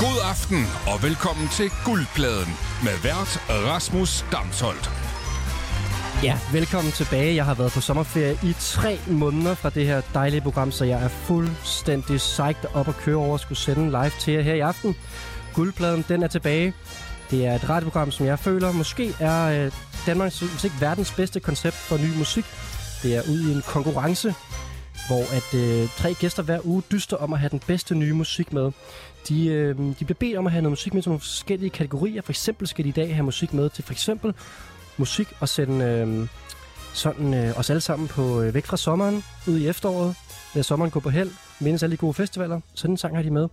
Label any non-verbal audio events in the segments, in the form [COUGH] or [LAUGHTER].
God aften og velkommen til Guldpladen med vært Rasmus Damsholdt. Ja, velkommen tilbage. Jeg har været på sommerferie i tre måneder fra det her dejlige program, så jeg er fuldstændig psyched op og køre over og skulle sende live til jer her i aften. Guldpladen, den er tilbage. Det er et radioprogram, som jeg føler måske er øh, Danmarks, hvis ikke verdens bedste koncept for ny musik. Det er ude i en konkurrence, hvor at øh, tre gæster hver uge dyster om at have den bedste nye musik med. De, øh, de bliver bedt om at have noget musik med til nogle forskellige kategorier. For eksempel skal de i dag have musik med til for eksempel musik og sende øh, sådan øh, os alle sammen på øh, væk fra sommeren ud i efteråret. Lad sommeren gå på held, mindes alle de gode festivaler. Sådan en sang har de med.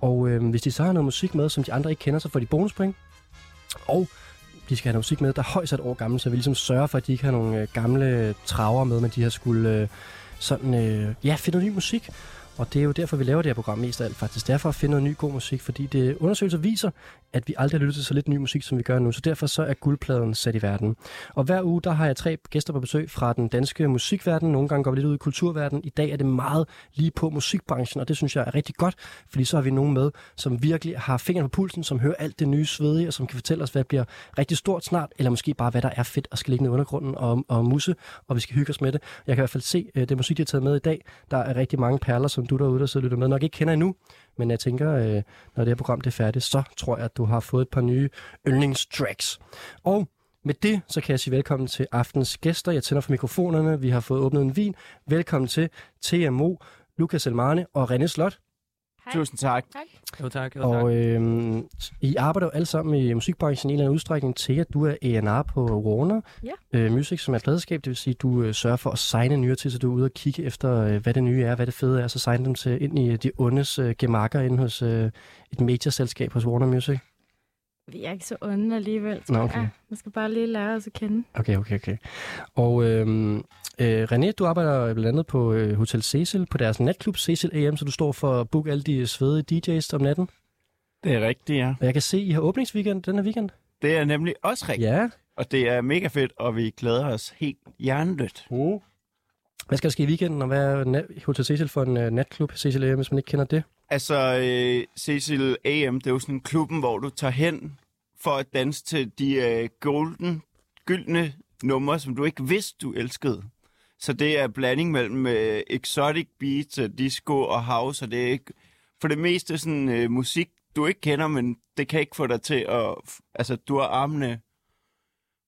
Og øh, hvis de så har noget musik med, som de andre ikke kender, så får de bonuspoint. Og de skal have noget musik med, der er højst et år gammel, så vi ligesom sørger for, at de ikke har nogle øh, gamle traver med, men de har skulle øh, sådan, øh, ja, finde noget ny musik. Og det er jo derfor, vi laver det her program mest af alt faktisk. Derfor at finde noget ny god musik, fordi det undersøgelser viser, at vi aldrig har lyttet til så lidt ny musik, som vi gør nu. Så derfor så er guldpladen sat i verden. Og hver uge, der har jeg tre gæster på besøg fra den danske musikverden. Nogle gange går vi lidt ud i kulturverdenen. I dag er det meget lige på musikbranchen, og det synes jeg er rigtig godt, fordi så har vi nogen med, som virkelig har fingeren på pulsen, som hører alt det nye svedige, og som kan fortælle os, hvad bliver rigtig stort snart, eller måske bare, hvad der er fedt og skal ligge ned i undergrunden og, og musse, og vi skal hygge os med det. Jeg kan i hvert fald se, øh, det musik, de har taget med i dag, der er rigtig mange perler, som du derude, der sidder og lytter med, nok ikke kender endnu. Men jeg tænker, øh, når det her program det er færdigt, så tror jeg, at du har fået et par nye yndlingstracks. Og med det, så kan jeg sige velkommen til aftens gæster. Jeg tænder for mikrofonerne. Vi har fået åbnet en vin. Velkommen til TMO, Lukas Elmane og René Slot. Hej. Tusind tak. tak. Jo tak, jo tak. Og øh, I arbejder jo alle sammen i musikbranchen i en eller anden udstrækning til, at du er A&R på Warner ja. øh, Music, som er et pladeskab. Det vil sige, at du øh, sørger for at signe nye til, så du er ude og kigge efter, øh, hvad det nye er, hvad det fede er, så signe dem til ind i de ondes øh, gemakker ind hos øh, et major-selskab hos Warner Music. Vi er ikke så onde alligevel, Nå, okay. jeg. Man skal bare lige lære os at kende. Okay, okay, okay. Og øh, øh, René, du arbejder blandt andet på øh, Hotel Cecil, på deres natklub Cecil AM, så du står for at booke alle de svedige DJ's om natten. Det er rigtigt, ja. Og jeg kan se, I har åbningsweekend denne weekend. Det er nemlig også rigtigt. Ja. Og det er mega fedt, og vi glæder os helt hjernedødt. Uh. Hvad skal der ske i weekenden, og hvad er Hotel Cecil for en uh, natklub, Cecil AM, hvis man ikke kender det? Altså, øh, Cecil AM, det er jo sådan en klubben, hvor du tager hen for at danse til de øh, golden, gyldne numre, som du ikke vidste, du elskede. Så det er blanding mellem øh, exotic beats, disco og house, og det er ikke, for det meste sådan øh, musik, du ikke kender, men det kan ikke få dig til at... Altså, du har armene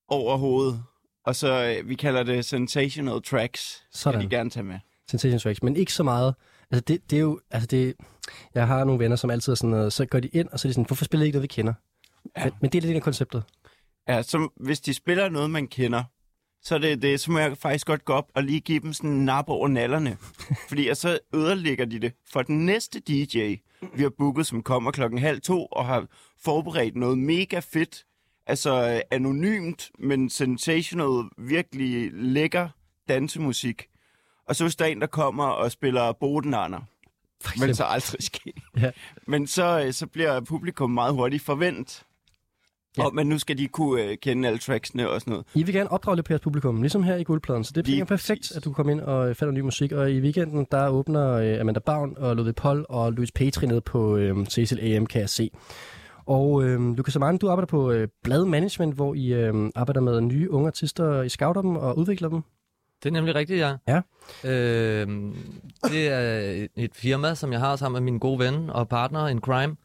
over hovedet, og så, øh, vi kalder det sensational tracks, Sådan. kan de gerne tage med. Sensational tracks, men ikke så meget. Altså, det, det er jo... Altså, det, jeg har nogle venner, som altid er sådan noget, så går de ind, og så er de sådan, hvorfor spiller I ikke noget, vi kender? Ja. Men, men det er lidt af konceptet. Ja, så hvis de spiller noget, man kender, så, det, det, så må jeg faktisk godt gå op og lige give dem sådan en nap over nallerne. [LAUGHS] Fordi og så ødelægger de det for den næste DJ, vi har booket, som kommer klokken halv to, og har forberedt noget mega fedt. Altså anonymt, men sensational, virkelig lækker dansemusik. Og så hvis der er en, der kommer og spiller Bodenander, men så aldrig ske. Ja. Men så, så bliver publikum meget hurtigt forventet. Ja. Og, men nu skal de kunne uh, kende alle tracksene og sådan noget. I vil gerne opdrage lidt på jeres publikum, ligesom her i Guldpladen. Så det er perfekt, at du kommer ind og finder ny musik. Og i weekenden, der åbner uh, Amanda Bavn og Ludvig Poll og Louis Petri ned på uh, Cecil AM, kan jeg se. Og uh, Lukas Amane, du arbejder på uh, Blad Management, hvor I uh, arbejder med nye unge artister, I scouter dem og udvikler dem. Det er nemlig rigtigt, ja. ja. Øh, det er et firma, som jeg har sammen med min gode ven og partner in crime,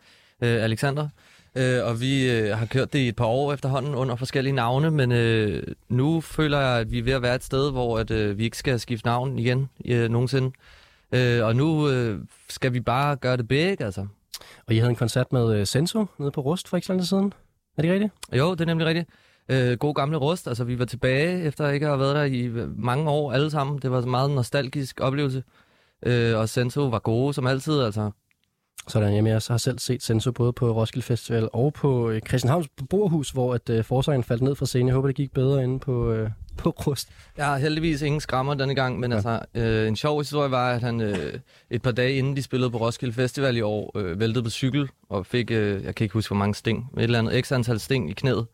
øh, Alexander. Øh, og vi øh, har kørt det i et par år efterhånden under forskellige navne, men øh, nu føler jeg, at vi er ved at være et sted, hvor at, øh, vi ikke skal skifte navn igen øh, nogensinde. Øh, og nu øh, skal vi bare gøre det big, altså. Og I havde en koncert med øh, Senso nede på Rust for ikke så lang tid siden. Er det rigtigt? Jo, det er nemlig rigtigt. Øh, god gamle Rust, altså vi var tilbage efter ikke at have været der i mange år alle sammen. Det var en meget nostalgisk oplevelse. Øh, og Senso var gode som altid, altså sådan, jamen jeg har selv set Senso både på Roskilde Festival og på øh, Christianshavns Borhus, hvor at øh, forsøgeren faldt ned fra scenen. Jeg håber, det gik bedre inde på, øh, på Rust. Jeg har heldigvis ingen skrammer denne gang, men ja. altså, øh, en sjov historie var, at han øh, et par dage inden de spillede på Roskilde Festival i år, øh, væltede på cykel og fik, øh, jeg kan ikke huske hvor mange sting, et eller andet ekstra antal sting i knæet.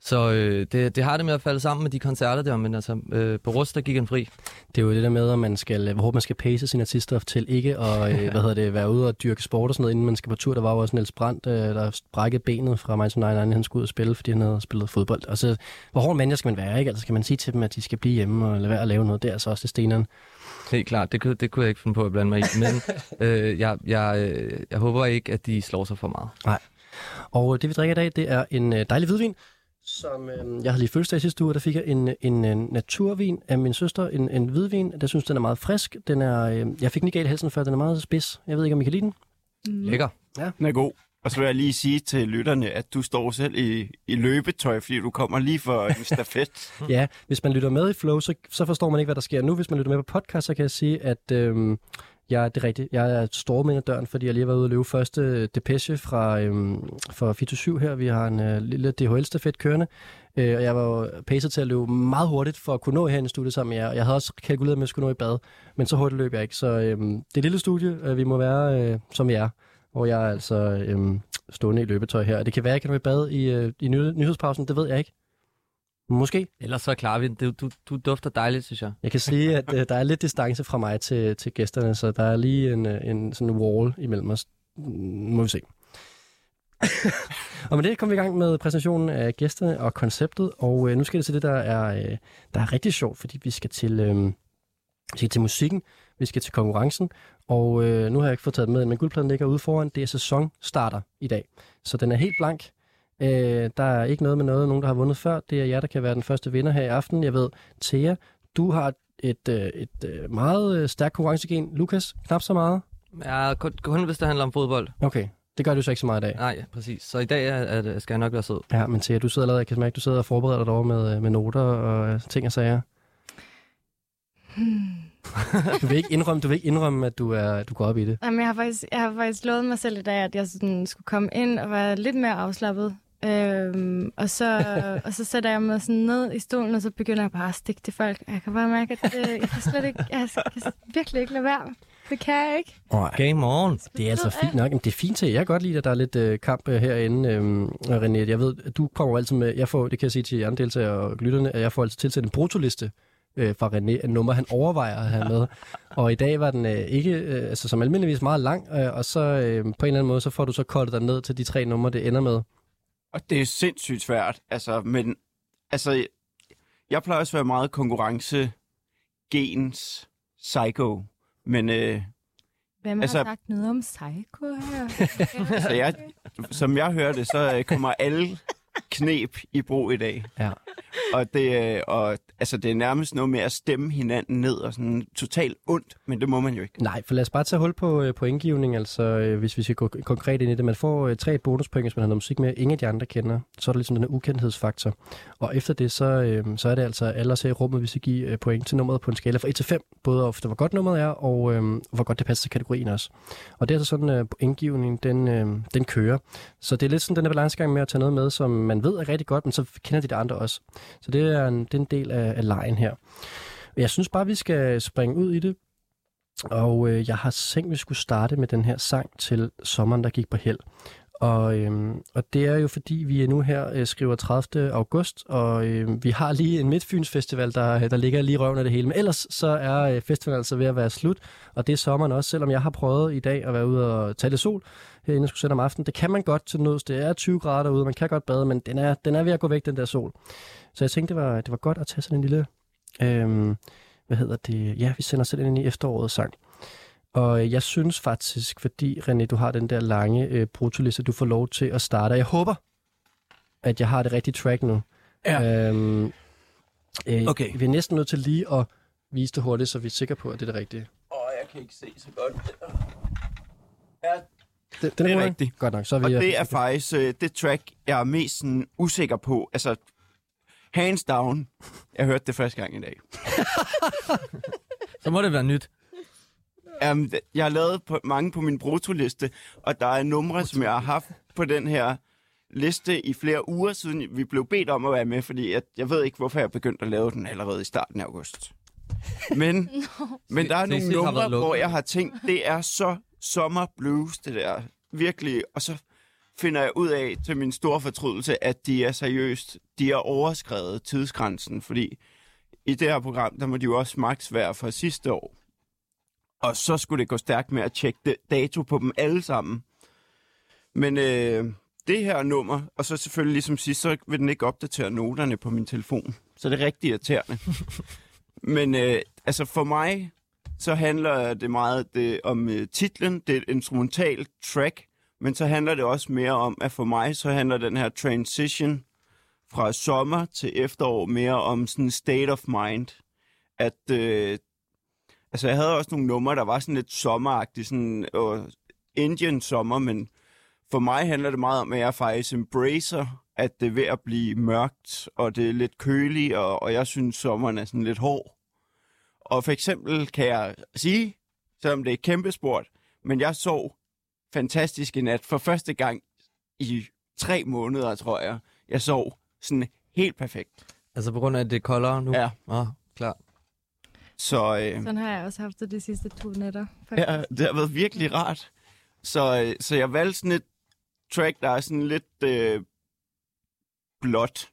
Så øh, det, det har det med at falde sammen med de koncerter der, men altså, øh, på Rust, der gik en fri. Det er jo det der med, at man skal, hvor man skal pace sine artister til ikke at øh, [LAUGHS] hvad hedder det, være ude og dyrke sport og sådan noget, inden man skal på tur. Der var jo også Niels Brandt, øh, der brækkede benet fra Michael 99, han skulle ud og spille, fordi han havde spillet fodbold. Og så, hvor hård mand skal man være, ikke? Altså skal man sige til dem, at de skal blive hjemme og lade være at lave noget. Det er altså også det steneren. Helt klart, det kunne, det kunne jeg ikke finde på at blande mig i. Men [LAUGHS] øh, jeg, jeg, øh, jeg håber ikke, at de slår sig for meget. Nej. Og øh, det vi drikker i dag, det er en øh, dejlig hvidvin, som øh, jeg havde lige fødselsdag sidste uge, der fik jeg en, en, en naturvin af min søster, en, en hvidvin. Jeg synes, den er meget frisk. Den er, øh, jeg fik den ikke af halsen før, den er meget spids. Jeg ved ikke, om I kan lide den. Mm. Lækker. Den er god. Og så vil jeg lige sige til lytterne, at du står selv i, i løbetøj, fordi du kommer lige for en stafet. [LAUGHS] Ja, hvis man lytter med i Flow, så, så forstår man ikke, hvad der sker nu. Hvis man lytter med på podcast, så kan jeg sige, at øhm, jeg, det er rigtigt. Jeg er stormet ind ad døren, fordi jeg lige har været ude og løbe første depeche fra, øhm, fra 427 her. Vi har en øh, lille DHL-stafet kørende, øh, og jeg var pacet til at løbe meget hurtigt for at kunne nå her i studiet sammen med jer. Jeg havde også kalkuleret med, at jeg skulle nå i bad, men så hurtigt løb jeg ikke. Så øhm, det er et lille studie, øh, vi må være, øh, som vi er, hvor jeg er altså øhm, stående i løbetøj her. Det kan være, at jeg kan nå i bad i, øh, i nyhedspausen, det ved jeg ikke. Måske. Ellers så klarer vi den. Du, du, du dufter dejligt, synes jeg. Jeg kan sige, at øh, der er lidt distance fra mig til, til gæsterne, så der er lige en, øh, en sådan wall imellem os. Mm, Må vi se. [LAUGHS] og med det kommer vi i gang med præsentationen af gæsterne og konceptet, og øh, nu skal det til det, der er, øh, der er rigtig sjovt, fordi vi skal til, øh, vi skal til musikken, vi skal til konkurrencen, og øh, nu har jeg ikke fået taget med, men guldpladen ligger ude foran, det er sæsonstarter i dag, så den er helt blank. Øh, der er ikke noget med noget, nogen der har vundet før, det er jer, der kan være den første vinder her i aften. Jeg ved, Thea, du har et, øh, et øh, meget øh, stærkt konkurrencegen. Lukas, knap så meget. Ja, kun, kun hvis det handler om fodbold. Okay, det gør du så ikke så meget i dag. Nej, præcis. Så i dag er, er, det- skal jeg nok være sød. Ja, men Thea, du sidder allerede, jeg kan mærke, du sidder og forbereder dig derovre med, øh, med noter og øh, ting og sager. Hmm. [LAUGHS] Du vil ikke indrømme, du vil ikke indrømme at du, er, du går op i det. Jamen, jeg har, faktisk, jeg har faktisk lovet mig selv i dag, at jeg sådan skulle komme ind og være lidt mere afslappet. Øhm, og, så, og så sætter jeg mig sådan ned i stolen, og så begynder jeg bare at stikke til folk. Jeg kan bare mærke, at øh, jeg kan slet ikke, jeg kan virkelig ikke lade være. Det kan jeg ikke. Game on. Det er altså fint nok. Jamen, det er fint til. Jeg kan godt lide, at der er lidt øh, kamp øh, herinde. Øh, René, jeg ved, at du kommer altid med, jeg får, det kan jeg sige til jer andre deltagere og lytterne, at jeg får altid tilsendt en brutoliste øh, fra René, en nummer, han overvejer at have med. og i dag var den øh, ikke, øh, altså som almindeligvis meget lang, øh, og så øh, på en eller anden måde, så får du så koldet dig ned til de tre numre, det ender med. Og det er sindssygt svært, altså, men altså, jeg plejer også at være meget konkurrence-gens psycho, men øh, Hvem Altså- har sagt noget om psycho her? [LAUGHS] så jeg, som jeg hører det, så øh, kommer alle knep i brug i dag. Ja. Og det, øh, og, altså, det er nærmest noget med at stemme hinanden ned og sådan totalt ondt, men det må man jo ikke. Nej, for lad os bare tage hul på, øh, på indgivning, altså øh, hvis vi skal gå konkret ind i det. Man får tre bonuspoint, hvis man har noget musik med, ingen af de andre kender. Så er der ligesom den her ukendthedsfaktor. Og efter det, så, så er det altså alle os her i rummet, vi skal give øh, point til nummeret på en skala fra 1 til 5. Både ofte, hvor godt nummeret er, og øh, hvor godt det passer til kategorien også. Og det er altså sådan, øh, indgivningen, den, øh, den kører. Så det er lidt sådan den her balancegang med at tage noget med, som man ved er rigtig godt, men så kender de det andre også. Så det er en, det er en del af, af lejen her. Jeg synes bare, vi skal springe ud i det. Og øh, jeg har tænkt, at vi skulle starte med den her sang til sommeren, der gik på held. Og, øhm, og det er jo fordi, vi er nu her øh, skriver 30. august, og øh, vi har lige en Midtfyns Festival, der, øh, der ligger lige røven af det hele. Men ellers så er øh, festivalen altså ved at være slut, og det er sommeren også, selvom jeg har prøvet i dag at være ude og tage lidt sol, herinde jeg skulle sætte om aftenen. Det kan man godt til nøds. Det er 20 grader derude, man kan godt bade, men den er, den er ved at gå væk, den der sol. Så jeg tænkte, det var, det var godt at tage sådan en lille... Øhm, hvad hedder det? Ja, vi sender selv ind i efteråret sang. Og øh, jeg synes faktisk, fordi René, du har den der lange øh, brutoliste, du får lov til at starte. Og jeg håber, at jeg har det rigtige track nu. Ja. Øhm, øh, Okay. Vi er næsten nødt til lige at vise det hurtigt, så vi er sikre på, at det er det rigtige. Åh, jeg kan ikke se så godt. Ja, Den, den Det er rigtigt. Godt nok. Så er Og vi, det er faktisk øh, det track, jeg er mest sådan, usikker på. Altså, hands down. Jeg hørte det første gang i dag. [LAUGHS] Så må det være nyt. Um, jeg har lavet på, mange på min brutoliste, og der er numre, som jeg har haft på den her liste i flere uger siden vi blev bedt om at være med, fordi jeg, jeg ved ikke, hvorfor jeg begyndte at lave den allerede i starten af august. Men, [LAUGHS] men der er nogle numre, hvor jeg har tænkt, det er så sommer blues, det der. Virkelig. Og så finder jeg ud af til min store fortrydelse, at de er seriøst, de er overskrevet tidsgrænsen, fordi i det her program, der må de jo også maks være fra sidste år. Og så skulle det gå stærkt med at tjekke det- dato på dem alle sammen. Men øh, det her nummer, og så selvfølgelig ligesom sidst, så vil den ikke opdatere noterne på min telefon. Så det er rigtig irriterende. [LAUGHS] Men øh, altså for mig, så handler det meget det, om øh, titlen. Det er et instrumentalt track, men så handler det også mere om, at for mig, så handler den her transition fra sommer til efterår mere om sådan state of mind. At, øh, altså jeg havde også nogle numre, der var sådan lidt sommeragtige, sådan øh, Indian sommer, men for mig handler det meget om, at jeg faktisk embracer, at det er ved at blive mørkt, og det er lidt køligt, og, og jeg synes, sommeren er sådan lidt hård. Og for eksempel kan jeg sige, selvom det er kæmpesport, men jeg sov fantastisk i nat for første gang i tre måneder, tror jeg. Jeg sov sådan helt perfekt. Altså på grund af, at det er koldere nu? Ja. Åh, klar. Så øh, Sådan har jeg også haft det de sidste to nætter. ja, det har været virkelig rart. Så, øh, så jeg valgte sådan et track, der er sådan lidt øh, blåt,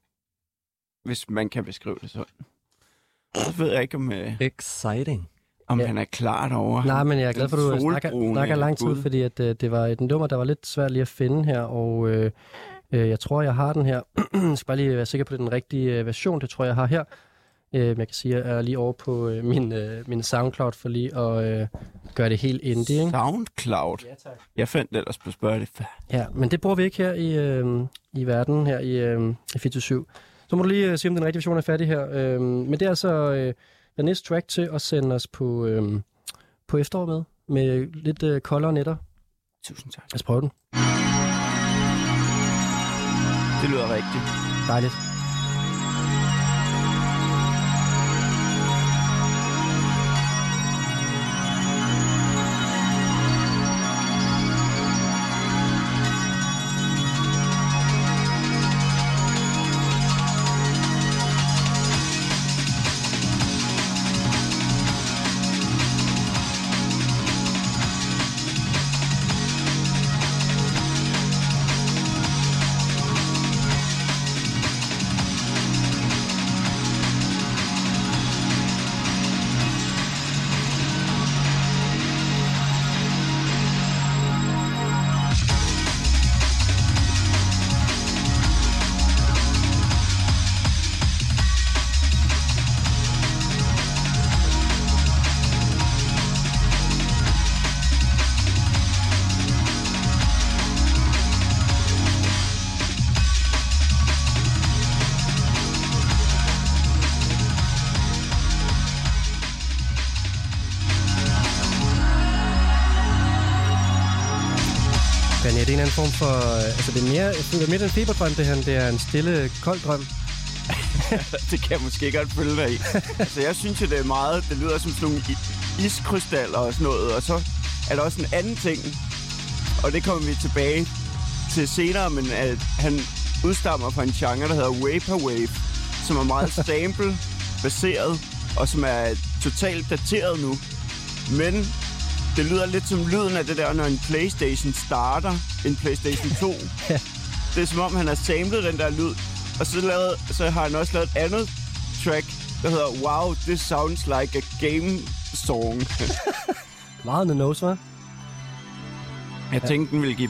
hvis man kan beskrive det sådan. Så ved jeg ikke, om, øh, Exciting. om Ja. han er klar derovre. Nej, men jeg er glad for, at du snakker, snakker lang tid, fordi at, øh, det var et nummer, der var lidt svært lige at finde her, og øh, øh, jeg tror, jeg har den her. jeg [CLEARS THROAT] skal bare lige være sikker på, at det er den rigtige øh, version. Det tror jeg, jeg har her. Øh, jeg kan sige, jeg er lige over på øh, min, øh, min SoundCloud for lige at øh, gøre det helt indie. Ikke? Soundcloud. Ja, tak. Jeg fandt det ellers på Spotify. Ja, men det bruger vi ikke her i, øh, i verden, her i, øh, i 24 Så må du lige øh, se, om den rigtige version er færdig her. Øh, men det er altså øh, den næste track til at sende os på, øh, på efterår med, med lidt øh, koldere nætter. Tusind tak. Lad os prøve den. Det lyder rigtigt. Dejligt. Form for... øh, Altså, det er mere, jeg føler mere det er en feberdrøm, det her. Det er en stille, kold drøm. [LAUGHS] det kan jeg måske godt følge dig i. altså, jeg synes jo, det er meget... Det lyder som sådan nogle iskrystaller og sådan noget. Og så er der også en anden ting, og det kommer vi tilbage til senere, men at han udstammer fra en genre, der hedder Vaporwave, som er meget [LAUGHS] sample-baseret, og som er totalt dateret nu. Men det lyder lidt som lyden af det der, når en Playstation starter, en Playstation 2. det er som om, han har samlet den der lyd, og så, lavet, så har han også lavet et andet track, der hedder Wow, this sounds like a game song. [LAUGHS] Meget the nose, hva'? Jeg tænkte, den ville give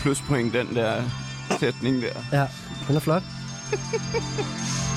pluspoint, den der sætning der. Ja, den er flot. [LAUGHS]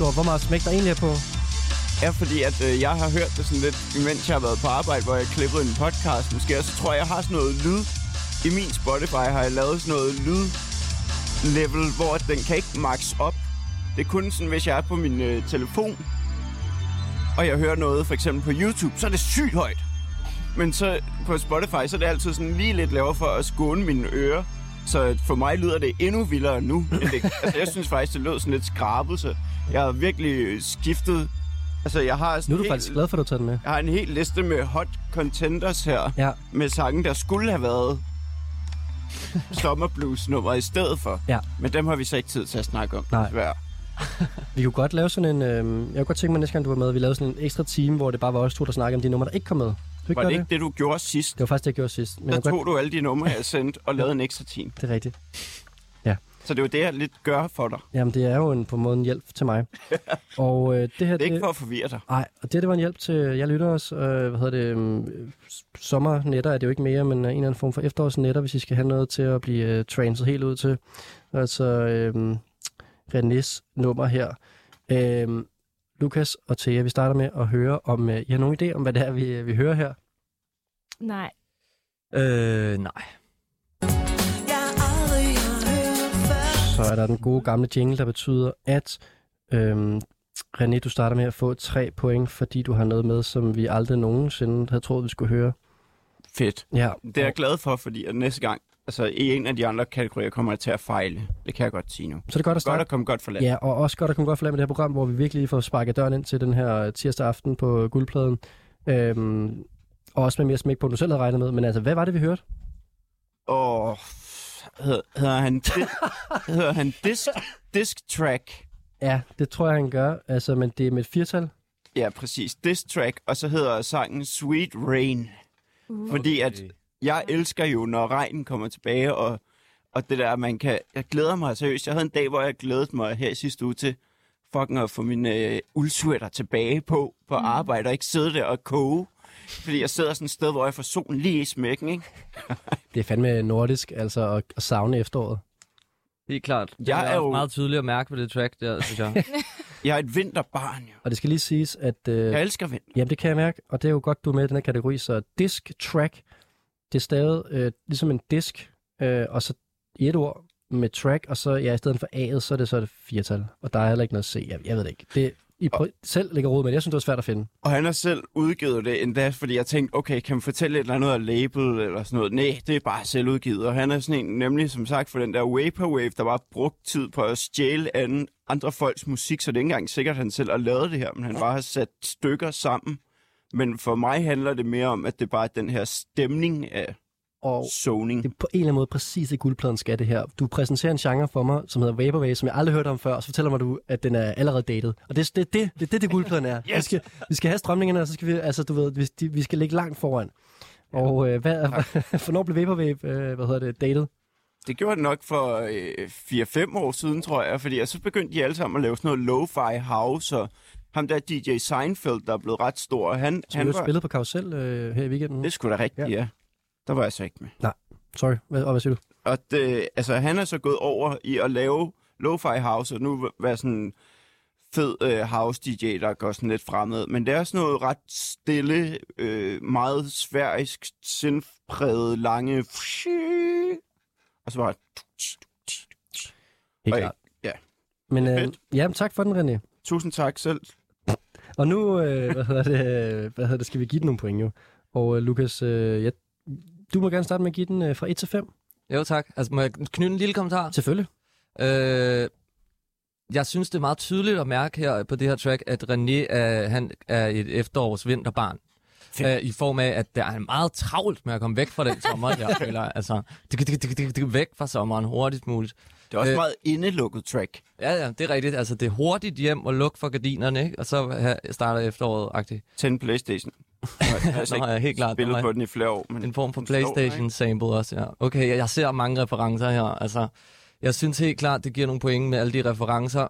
Benny, hvor meget smæk der egentlig er på. er fordi, at øh, jeg har hørt det sådan lidt, imens jeg har været på arbejde, hvor jeg klippede en podcast måske, og så tror jeg, jeg har sådan noget lyd. I min Spotify har jeg lavet sådan noget lyd level, hvor den kan ikke max op. Det er kun sådan, hvis jeg er på min øh, telefon, og jeg hører noget for eksempel på YouTube, så er det sygt højt. Men så på Spotify, så er det altid sådan lige lidt lavere for at skåne mine ører. Så for mig lyder det endnu vildere nu. end det, [LAUGHS] altså, jeg synes faktisk, det lød sådan lidt skrabet, så jeg har virkelig skiftet. Altså, jeg har Nu er du helt- faktisk glad for, at du tager den med. jeg har en hel liste med hot contenders her, Ja. med sange, der skulle have været sommerblues-nummer i stedet for. Ja. Men dem har vi så ikke tid til at snakke om. Nej. desværre. [LAUGHS] Vi kunne godt lave sådan en... Øh, jeg kunne godt tænke mig, næste gang du var med, vi lavede sådan en ekstra time, hvor det bare var os to, der snakkede om de numre, der ikke kom med. Ikke Var det det? ikke det, du gjorde sidst? Det var faktisk det, jeg gjorde sidst. Men Der tog du alle de numre, jeg sendte, og lavede en ekstra team. Det er rigtigt. Så det er jo det, jeg lidt gør for dig. Jamen, det er jo en, på en måde en hjælp til mig. [LAUGHS] og øh, det her... Det er ikke for at forvirre dig. Nej, og det, det var en hjælp til, jeg lytter os, øh, hvad hedder det, um, sommernetter er det jo ikke mere, men øh, en eller anden form for efterårsnetter, hvis I skal have noget til at blive øh, transet helt ud til. Altså øh, Renés nummer her. Øh, Lukas og Thea, vi starter med at høre, om øh, I har nogen idé om, hvad det er, vi, vi hører her. Nej. Øh, nej. Så er der den gode gamle jingle, der betyder, at øh, René, du starter med at få tre point, fordi du har noget med, som vi aldrig nogensinde havde troet, vi skulle høre. Fedt. Ja, Det er jeg glad for, fordi at næste gang, altså i en af de andre kategorier, kommer jeg til at fejle. Det kan jeg godt sige nu. så er det godt at Godt starte. at komme godt for land. Ja, og også godt at komme godt for land med det her program, hvor vi virkelig får sparket døren ind til den her tirsdag aften på guldpladen. Øhm, og også med mere smæk på, end du selv havde regnet med. Men altså, hvad var det, vi hørte? Og hedder, hedder han, di- hedder han disk, disk track? Ja, det tror jeg, han gør. Altså, men det er med et firtal. Ja, præcis. Disk track, og så hedder sangen Sweet Rain. Uh. Fordi at jeg elsker jo, når regnen kommer tilbage, og, og det der, man kan... Jeg glæder mig seriøst. Jeg havde en dag, hvor jeg glædede mig her i sidste uge til fucking at få min øh, uldsweater tilbage på, på Mm. arbejde, og ikke sidde der og koge. Fordi jeg sidder sådan et sted, hvor jeg får solen lige i smækken, ikke? [LAUGHS] Det er fandme nordisk, altså at, at savne efteråret. Helt klart. Det Jeg er, er også jo- meget tydeligt at mærke på det track der, synes jeg. [LAUGHS] Jeg er et vinterbarn, jo. Og det skal lige siges, at... Øh, Jeg elsker vind. Jamen, det kan jeg mærke, og det er jo godt, du er med i den her kategori. Så disk track, det er stadig øh, ligesom en disk, øh, og så i et ord med track, og så ja, i stedet for A'et, så er det så et firtal. Og der er heller ikke noget C. Jeg, jeg ved det ikke. Det, I prøv, selv ligger råd med det. Jeg synes, det var svært at finde. Og han har selv udgivet det endda, fordi jeg tænkte, okay, kan man fortælle et eller andet af label eller sådan noget? Nej, det er bare selv udgivet. Og han er sådan en, nemlig som sagt, for den der Vaporwave, der bare brugt tid på at stjæle anden, andre folks musik, så det er ikke engang sikkert, at han selv har lavet det her, men han bare har sat stykker sammen. Men for mig handler det mere om, at det bare er den her stemning af Og zoning. det er på en eller anden måde præcis det guldpladen skal det her. Du præsenterer en genre for mig, som hedder Vaporwave, som jeg aldrig hørt om før, og så fortæller mig du, at den er allerede dated. Og det er det, det, det, det, det guldpladen er. Yes! Vi, skal, vi skal have strømningerne, og så skal vi, altså du ved, vi, de, vi skal ligge langt foran. Og øh, hvad, [LAUGHS] hvornår blev Vaporwave, øh, hvad hedder det, dated? Det gjorde det nok for øh, 4-5 år siden, tror jeg, fordi så begyndte de alle sammen at lave sådan noget lo-fi house, og ham der DJ Seinfeld, der er blevet ret stor, han, Som han var... spillet på Karusel øh, her i weekenden. Det skulle da rigtigt, Ja. ja. Der var jeg så ikke med. Sorry, hvad, og hvad siger du? Og det, altså, han er så gået over i at lave lo-fi house, og nu være sådan fed øh, house DJ, der går sådan lidt fremad. Men det er sådan noget ret stille, øh, meget sværisk, sindpræget, lange... [LAUGHS] Og så bare... Helt klart. ja. Men øh, ja, tak for den, René. Tusind tak selv. Og nu, øh, [LAUGHS] hvad, hedder det, hvad hedder det, skal vi give den nogle point jo. Og øh, Lukas, øh, jeg, du må gerne starte med at give den øh, fra 1 til 5. Jo, tak. Altså, må jeg knytte en lille kommentar? Selvfølgelig. Øh, jeg synes, det er meget tydeligt at mærke her på det her track, at René er, han er et efterårs vinterbarn. Øh, I form af, at der er meget travlt med at komme væk fra den sommer, jeg [LAUGHS] føler. Altså, det, det, det, det, det, væk fra sommeren hurtigst muligt. Det er også Øh. meget indelukket track. Ja, ja, det er rigtigt. Altså, det er hurtigt hjem og luk for gardinerne, ikke? Og så starter efteråret-agtigt. Tænd Playstation. [LAUGHS] Jeg har Nå, ja, helt klart. spillet på den i flere år. Men En form for Playstation-sample også, ja. Okay, jeg, jeg ser mange referencer her. Altså, jeg synes helt klart, det giver nogle point med alle de referencer.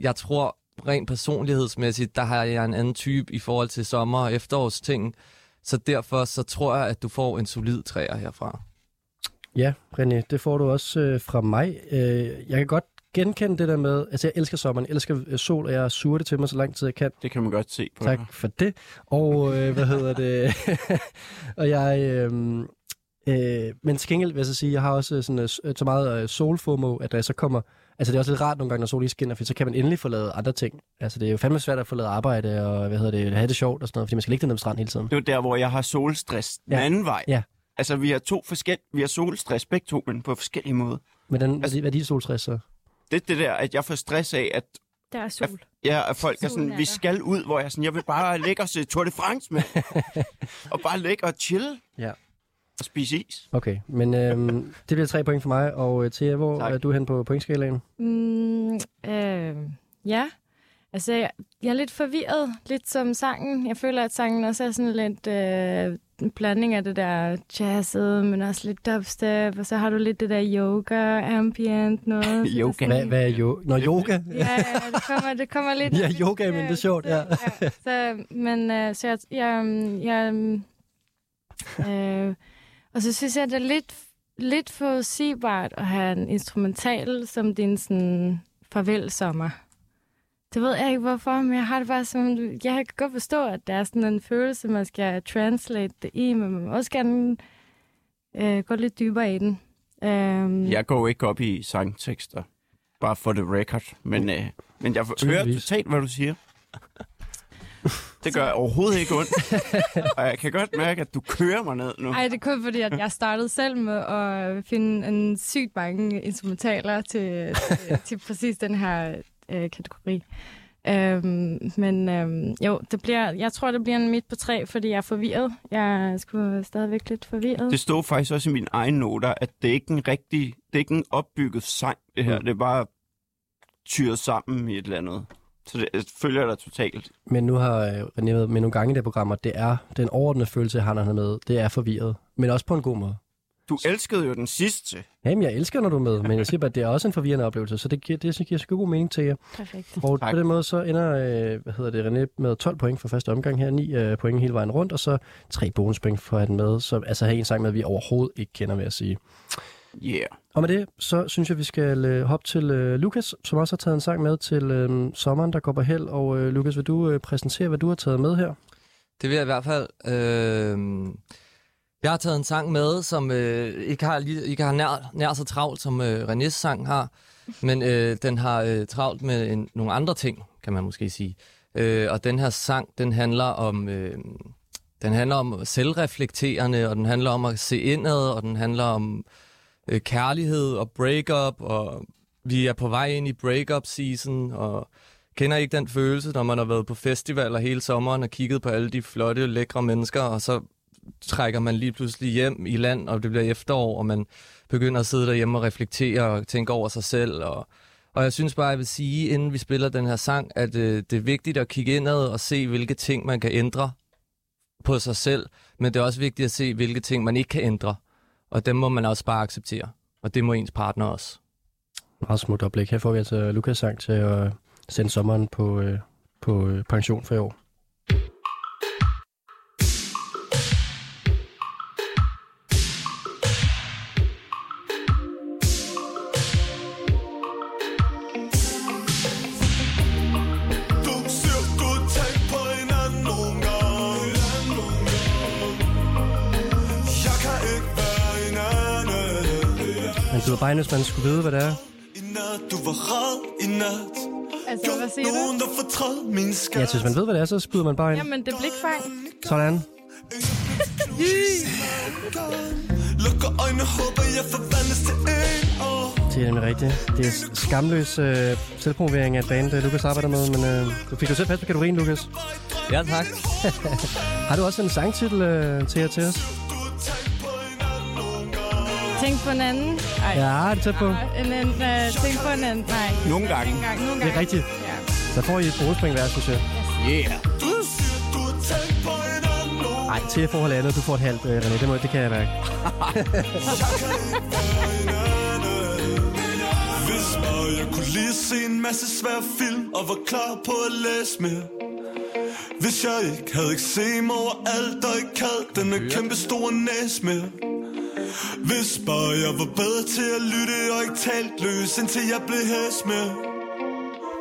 Jeg tror, rent personlighedsmæssigt, der har jeg en anden type i forhold til sommer- og efterårsting. Så derfor så tror jeg, at du får en solid træer herfra. Ja, René, det får du også øh, fra mig. Øh, jeg kan godt genkende det der med, altså jeg elsker sommeren, jeg elsker øh, sol, og jeg suger det til mig så lang tid jeg kan. Det kan man godt se på Tak dig. for det. Og øh, hvad hedder det? [LAUGHS] og jeg... Øh, øh, men til gengæld vil jeg så sige, jeg har også sådan, øh, så meget øh, solfomo, at da jeg så kommer... Altså det er også lidt rart nogle gange, når solen skinner, for så kan man endelig få lavet andre ting. Altså det er jo fandme svært at få lavet arbejde, og hvad hedder det, have det sjovt og sådan noget, fordi man skal ligge nede på stranden hele tiden. Det er jo der, hvor jeg har solstress den Ja. anden vej. Ja. Altså, vi har to forskellige... Vi har solstress begge to, men på forskellige måder. Men den, altså, hvad er dit solstress så? Det er det der, at jeg får stress af, at, Der er sol. ja, at folk er Solen sådan, er vi der." skal ud, hvor jeg er sådan, jeg vil bare ligge og se Tour de France med. [LAUGHS] og bare ligge og chill. Ja. Og spise is. Okay, men øhm, [LAUGHS] det bliver tre point for mig, og øh, Thea, hvor Tak. er du hen på pointskalaen? Mm, øh, ja, altså jeg, jeg er lidt forvirret, lidt som sangen. Jeg føler, at sangen også er sådan lidt øh, en blanding af det der jazzet, men også lidt dubstep, og så har du lidt det der yoga, ambient, noget. [LAUGHS] Yoga. Hvad, hvad er jo? Nå, yoga? [LAUGHS] Ja, det kommer, det kommer lidt... Ja, yoga, men det er sjovt, ja. ja. Så, men øh, så jeg... jeg, jeg øh, og så synes jeg, det er lidt, lidt forudsigbart at have en instrumental som din sådan farvel-sommer. Det ved jeg ikke hvorfor, men jeg har det bare som... Jeg kan godt forstå, at der er sådan en følelse, man skal translate det i, men man må også gerne øh, gå lidt dybere i den. Um, Jeg går ikke op i sangtekster. Bare for the record. Men, øh, men jeg hører totalt, hvad du siger. Det gør overhovedet ikke ondt. [LAUGHS] og jeg kan godt mærke, at du kører mig ned nu. Ej, det er kun fordi, at jeg startede selv med at finde en sygt mange instrumentaler til, til, til præcis den her øh, kategori. Øhm, men øhm, jo, det bliver, jeg tror, det bliver en midt på tre, fordi jeg er forvirret. Jeg er sgu stadigvæk lidt forvirret. Det stod faktisk også i mine egne noter, at det er ikke en rigtig, det er ikke en opbygget sang, det her. Mm. Det er bare tyret sammen i et eller andet. Så det jeg følger dig totalt. Men nu har øh, René været med nogle gange i det programmer, det er den overordnede følelse, har, han er med. Det er forvirret, men også på en god måde. Du elskede jo den sidste. Jamen, jeg elsker, når du er med, men jeg siger bare, at det er også en forvirrende oplevelse, så det giver, det giver sgu god mening til jer. Perfekt. Og Tak. på den måde så ender, øh, hvad hedder det, René med 12 point for første omgang her, 9 øh, point hele vejen rundt, og så tre bonuspoint for at den med, så altså have en sang med, vi overhovedet ikke kender, vil jeg sige. Yeah. Og med det, så synes jeg, vi skal øh, hoppe til øh, Lukas, som også har taget en sang med til øh, sommeren, der går på held. Og øh, Lukas, vil du øh, præsentere, hvad du har taget med her? Det vil jeg i hvert fald. Øh, jeg har taget en sang med, som øh, ikke har, lige, ikke har nær, nær så travlt, som øh, Renés sang har. Men øh, den har øh, travlt med en, nogle andre ting, kan man måske sige. Øh, og den her sang, den handler om... Øh, den handler om selvreflekterende, og den handler om at se indad, og den handler om øh, Øh, kærlighed og breakup, og vi er på vej ind i breakup season, og kender ikke den følelse, når man har været på festivaler hele sommeren og kigget på alle de flotte, lækre mennesker, og så trækker man lige pludselig hjem i land, og det bliver efterår, og man begynder at sidde derhjemme og reflektere og tænke over sig selv. Og, og jeg synes bare, jeg vil sige, inden vi spiller den her sang, at øh, det er vigtigt at kigge indad og se, hvilke ting man kan ændre på sig selv, men det er også vigtigt at se, hvilke ting man ikke kan ændre. Og dem må man også bare acceptere. Og det må ens partner også. Meget smukt oplæg. Her får vi altså Lukas sang til at sende sommeren på, øh, på øh, pension for i år. Bare hvis man skulle vide, hvad det er. I nat, du var red i nat Altså, hvad siger du? Nogen, der fortrød min skat Ja, så hvis man ved, hvad det er, så skyder man bare ind. Jamen, det er blikfang. Sådan. [LAUGHS] Lukker øjnene, håber jeg forvandles til en. Det er nemlig rigtigt. Det er skamløs øh, selvpromovering af et band, Lukas arbejder med, men øh, du fik jo selv fast på kategorien, Lukas. Ja, tak. [LAUGHS] Har du også en sangtitel øh, til jer til os? På en anden. Ej. Ja, det er tæt på. En, en, uh, tænk på en anden. Nej. Nogle gange. Ikke engang. Nogle Det er gange. rigtigt. Ja. Så får I et bonuspoint hver, synes jeg. Yeah. Hinanden Nej, til forhold andet. Du får et halvt, øh, René. Det, må, det kan jeg mærke. Hvis bare jeg kunne lige se en masse svære film Og var klar på at læse mere Hvis jeg ikke havde eksem over alt Og ikke havde den kæmpe store næs mere hvis bare jeg var bedre til at lytte og ikke talt løs, indtil jeg blev hæs med.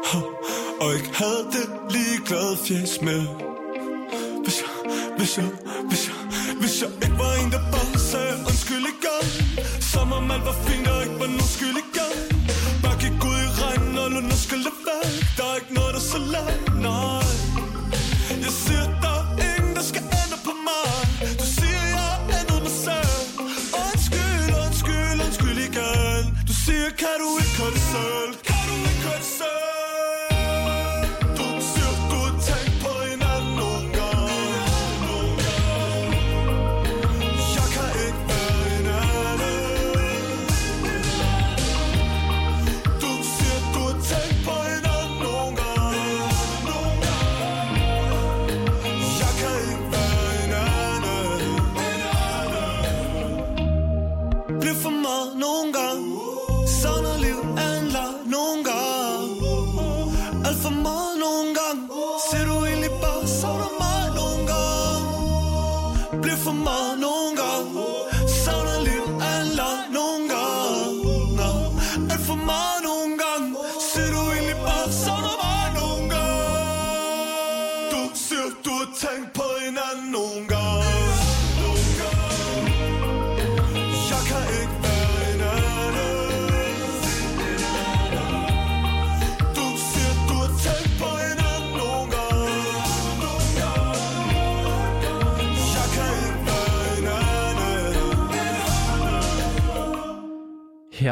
Ha, Og ikke havde det lige glad fjes med. Hvis jeg, hvis jeg, hvis jeg, hvis jeg ikke var en, der bare sagde undskyld igen. Som om alt var fint og ikke var nogen skyld igen. Bare gik ud i regnen og lå nu skal det væk. Der er ikke noget, der er så langt.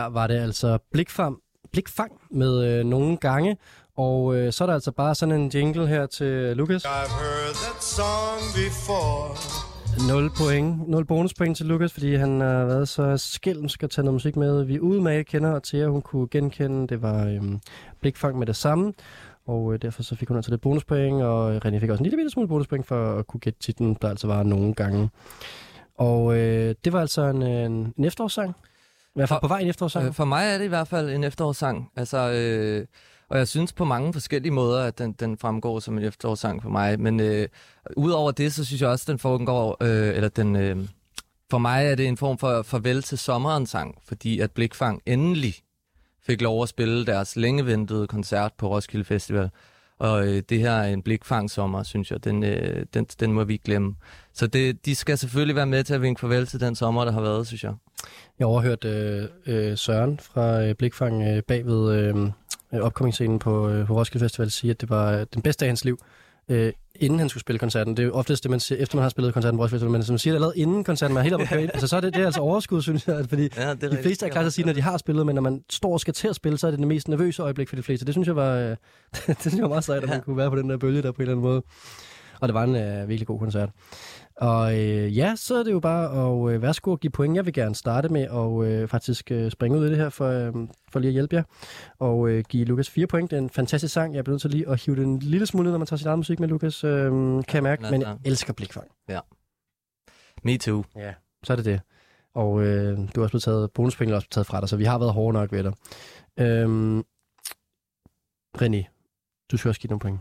Her var det altså blikfang, blikfang med øh, nogle gange. Og øh, så er der altså bare sådan en jingle her til Lukas. I've heard that song before. 0 point, 0 bonuspoint til Lukas, fordi han har været så skælmsk at tage noget musik med. Vi udmærket kender, og Thea, hun kunne genkende, det var øhm, blikfang med det samme. Og øh, derfor så fik hun altså lidt bonuspoint, og René fik også en lille bitte smule bonuspoint for at kunne gætte titlen, der altså var nogle gange. Og øh, det var altså en, øh, en, en efterårssang. Hvert fald For- på vej en efterårssang. Øh, for mig er det i hvert fald en efterårssang. Altså, øh, og jeg synes på mange forskellige måder, at den, den fremgår som en efterårssang for mig. Men øh, udover det, så synes jeg også, at den foregår, øh, eller den, øh, for mig er det en form for farvel til sommeren sang, fordi at Blikfang endelig fik lov at spille deres længeventede koncert på Roskilde Festival. Og øh, det her er en blikfang sommer, synes jeg. Den, øh, den, den må vi ikke glemme. Så det, de skal selvfølgelig være med til at vinke farvel til den sommer, der har været, synes jeg. Jeg overhørte øh, øh, Søren fra øh, Blikfang øh, bagved øh, øh, opkommingsscenen på, øh, på Roskilde Festival sige, at det var øh, den bedste af hans liv, øh, inden han skulle spille koncerten. Det er jo oftest det, man siger, efter man har spillet koncerten på Roskilde Festival, men som man siger det allerede inden koncerten, man er helt oppe at. [LAUGHS] Altså, så er det, det er altså overskud, synes jeg, fordi Ja, det de fleste er klar til at sige, når de har spillet, men når man står og skal til at spille, så er det det mest nervøse øjeblik for de fleste. Det synes jeg var, øh, [LAUGHS] det synes jeg var meget sejt, at man kunne være på den der bølge der på en eller anden måde. Og det var en øh, virkelig god koncert. Og øh, ja, så er det jo bare at øh, værsgo at give point. Jeg vil gerne starte med at øh, faktisk øh, springe ud i det her for, øh, for lige at hjælpe jer. Og øh, give Lukas fire point. Det er en fantastisk sang. Jeg bliver nødt til lige at hive den en lille smule ned, når man tager sin egen musik med Lukas, øh, kan jeg mærke. Men jeg elsker blikfang. Me too. Ja. Så er det det. Og øh, du har også blevet taget, bonuspenge er også blevet taget fra dig, så vi har været hårde nok ved dig. Øhm, René, du skal også give nogle point.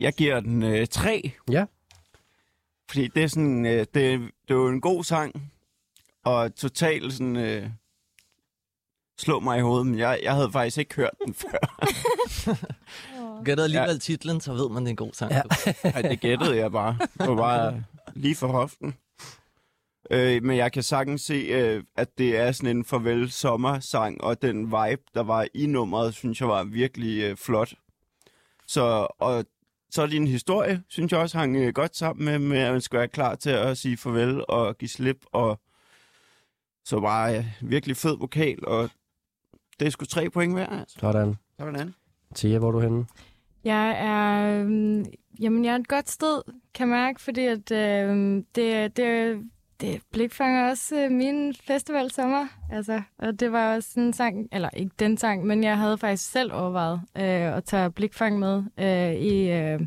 Jeg giver den øh, tre. Ja. Fordi det er sådan, øh, det, det er jo en god sang, og totalt sådan, øh, slå mig i hovedet, men jeg, jeg havde faktisk ikke hørt den [LAUGHS] før. [LAUGHS] Gætter alligevel ja. titlen, så ved man, det er en god sang. Ja. [LAUGHS] Ej, det gættede jeg bare. Det var bare lige for hoften. Øh, men jeg kan sagtens se, øh, at det er sådan en farvel sommersang, og den vibe, der var i nummeret, synes jeg var virkelig øh, flot. Så, og så din historie, synes jeg også hang øh, godt sammen med, med, at man skal være klar til at sige farvel og give slip, og så bare øh, virkelig fed vokal, og det er sgu tre point værd, altså. Sådan. Sådan. Tia, hvor er du henne? Jeg er, øhm, jamen, jeg er et godt sted, kan jeg mærke, fordi at, øhm, det, det, det blikfanger også øh, min festival sommer. Altså, og det var også en sang, eller ikke den sang, men jeg havde faktisk selv overvejet øh, at tage blikfang med øh, i øh,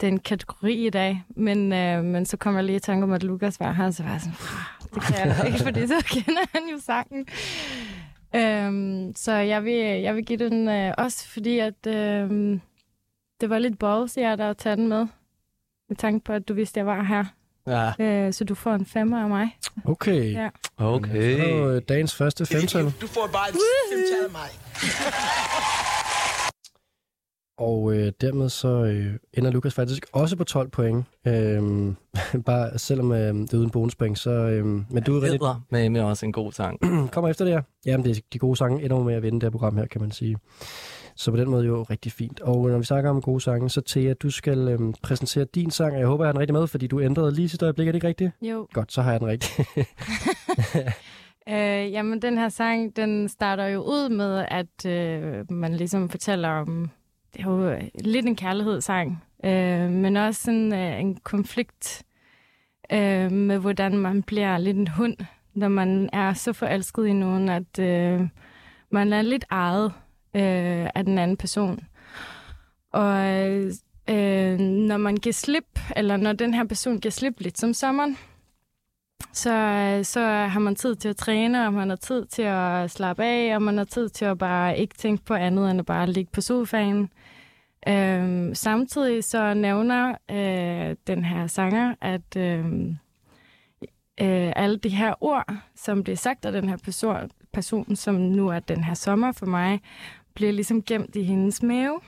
den kategori i dag. Men, øh, men så kom jeg lige i tanke om, at Lukas var her, så var jeg sådan, det kan jeg ikke, fordi så [LAUGHS] kender han jo sangen. Øhm, så jeg vil, jeg vil give den øh, også, fordi at øh, det var lidt balls, jeg der at tage den med. Med tanke på, at du vidste, at jeg var her. Ja, Øh, så du får en femmer af mig. Okay. Ja. okay. Det var øh, dagens første femtal. Du får bare et femtal af mig. [LAUGHS] Og øh, dermed så øh, ender Lukas faktisk også på 12 point. Øhm, [LAUGHS] bare selvom øh, det er uden bonuspoint, så... Øh, men du er rigtig, med, med også en god sang. [CLEARS THROAT] kommer efter det her. Jamen, det er de gode sange ender med at vinde det her program her, kan man sige. Så på den måde jo rigtig fint. Og når vi snakker om gode sange, så Thea, du skal øhm, præsentere din sang, og jeg håber, jeg har den rigtig med, fordi du ændrede lige sidste øjeblik, er det ikke rigtigt? Jo. Godt, så har jeg den rigtig. [LAUGHS] Øh, jamen, den her sang, den starter jo ud med, at øh, man ligesom fortæller om... Det er jo lidt en kærlighedssang, øh, men også sådan øh, en konflikt øh, med, hvordan man bliver lidt en hund, når man er så forelsket i nogen, at øh, man er lidt ejet øh, af den anden person. Og øh, når man giver slip, eller når den her person giver slip lidt som sommeren, så, så har man tid til at træne, og man har tid til at slappe af, og man har tid til at bare ikke tænke på andet, end at bare ligge på sofaen. Øhm, samtidig så nævner øh, den her sanger, at øh, øh, alle de her ord, som bliver sagt af den her person, person, som nu er den her sommer for mig, bliver ligesom gemt i hendes mave.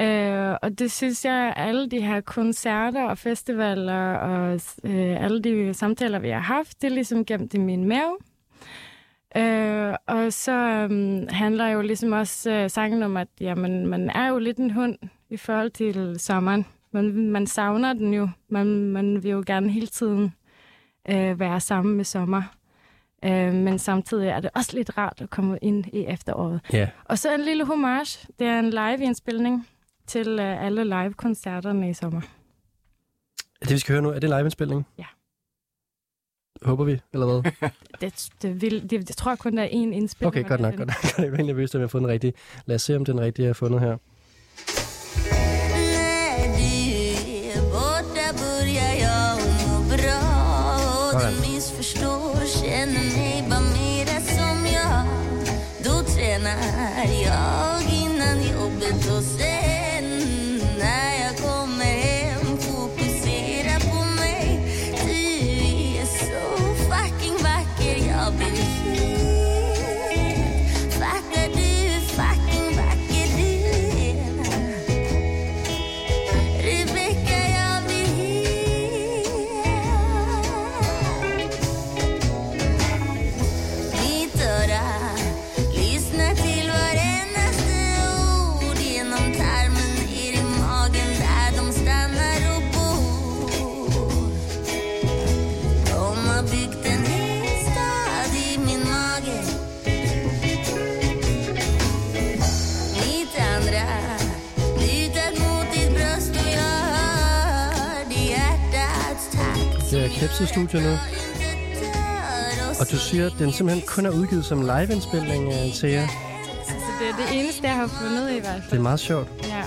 Øh, og det synes jeg, alle de her koncerter og festivaler og øh, alle de samtaler, vi har haft, det er ligesom gemt i min mave. Øh, og så øh, handler jo ligesom også øh, sangen om, at jamen, man er jo lidt en hund i forhold til sommeren. Man, man savner den jo. Man, man vil jo gerne hele tiden øh, være sammen med sommer. Øh, men samtidig er det også lidt rart at komme ind i efteråret. ja. Og så en lille homage. Det er en live-indspilning til øh, alle live-koncerterne i sommer. Det, vi skal høre nu, er det liveindspilning? Ja. Håber vi, eller hvad? [LAUGHS] Det, det, vil, det, jeg tror kun, der er én indspilning. Okay, godt nok. Godt [LAUGHS] nok. Jeg er helt nervøs, at vi har fundet den rigtige. Lad os se, om den rigtige er fundet her. Er nu. Og du siger, at den simpelthen kun er udgivet som liveindspilning, øh, Thea. Altså, det er det eneste, jeg har fundet i hvert Det er fald. meget sjovt. Ja.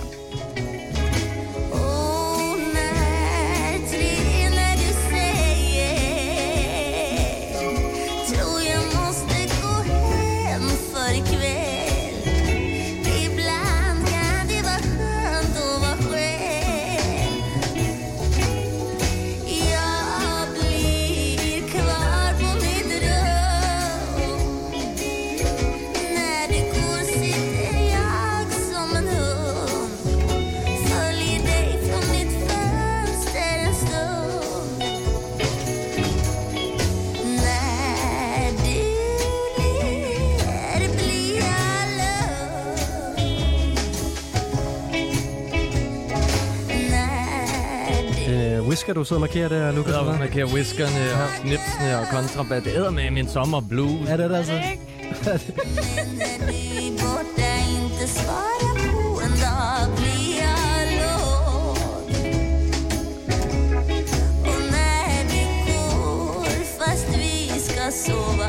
Du sidder og markerer der, Lukas? Hvad? markerer whiskerne og knipsene og kontrabas. Det æder med min sommer blues. Ja, det er det altså.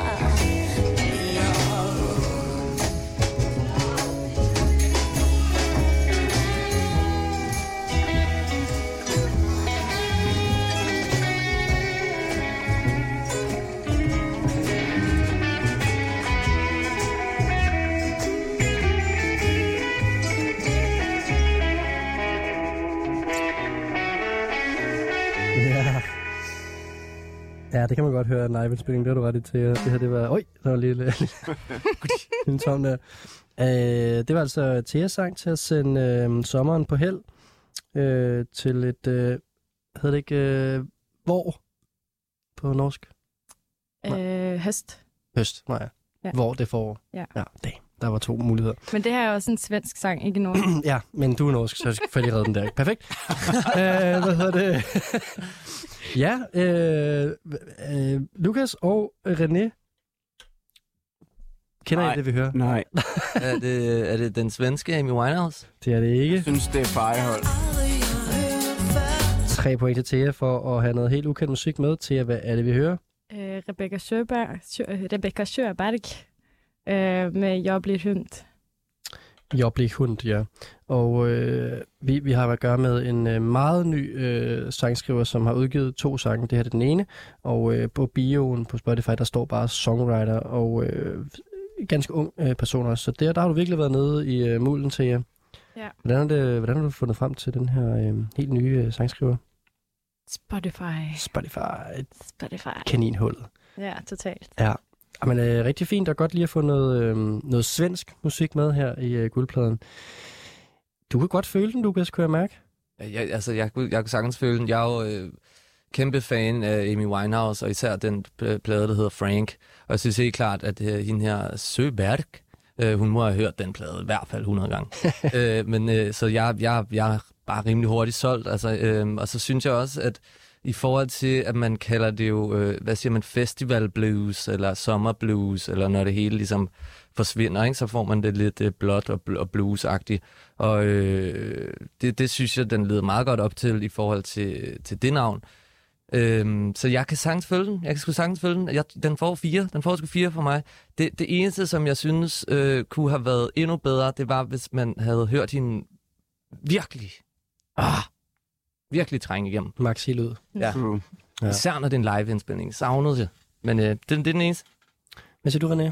Men [LAUGHS] Ja, det kan man godt høre, en live-indspilling, det har du ret i til. Det her, det var... Øj, der var en lille, lille tom der. Øh, det var altså Theas sang til at sende øh, sommeren på held øh, til et... Øh, hedder det ikke... Øh, hvor? På norsk? Øh, høst. Høst, nej. Ja. Hvor det får. Ja. ja det, der var to muligheder. Men det her er også en svensk sang, ikke norsk. [CLEARS THROAT] ja, men du er norsk, så jeg skal fælde redde den der. Perfekt. [LAUGHS] øh, hvad hedder det? [LAUGHS] ja, øh, øh, Lukas og René. Kender Nej. I det, vi hører? Nej, [LAUGHS] er, det, er det den svenske Amy Winehouse? Det er det ikke. jeg synes, det er fejhold. Tre point til Thea for at have noget helt ukendt musik med. Thea, hvad er det, vi hører? Øh, Rebecca Sjøberg, Sjø, Rebecca Sjøberg øh, med Jeg bliver hund. Jeg bliver hund, ja. Og øh, vi, vi har at gøre med en øh, meget ny øh, sangskriver, som har udgivet to sange. Det her er den ene. Og øh, på bioen på Spotify, der står bare songwriter og øh, ganske ung øh, person også. Så der, der har du virkelig været nede i øh, mulen til jer. Ja. Hvordan, er det, hvordan har du fundet frem til den her øh, helt nye øh, sangskriver? Spotify. Spotify, Spotify. kaninhullet. Ja, totalt. Ja, men øh, rigtig fint og godt lige at få noget, øh, noget svensk musik med her i øh, guldpladen. Du kan godt føle den, Lukas, kunne jeg mærke. Jeg, altså, jeg, jeg kunne sagtens føle den. Jeg er jo øh, kæmpe fan af Amy Winehouse, og især den pl- plade, der hedder Frank. Og jeg synes helt klart, at øh, hende her Søberg, øh, hun må have hørt den plade i hvert fald 100 gange. [LAUGHS] øh, men øh, så jeg, jeg, jeg er bare rimelig hurtigt solgt. Altså, øh, og så synes jeg også, at i forhold til, at man kalder det jo, øh, hvad siger man, festival blues, eller sommer blues, eller når det hele ligesom forsvinder, ikke? så får man det lidt øh, blåt og, bl- og bluesagtigt. Og øh, det, det synes jeg, den leder meget godt op til i forhold til, til det navn. Øhm, så jeg kan sagtens følge den. Jeg kan sgu sagtens følge den. Jeg, den får fire. Den får sgu fire for mig. Det, det eneste, som jeg synes øh, kunne have været endnu bedre, det var, hvis man havde hørt hende virkelig, ah, virkelig trænge igennem. Max helt ud. Ja. True. Ja. Ja. Især når det er en live-indspilning. Savnede det. Men øh, det, det er den eneste. Hvad siger du, René?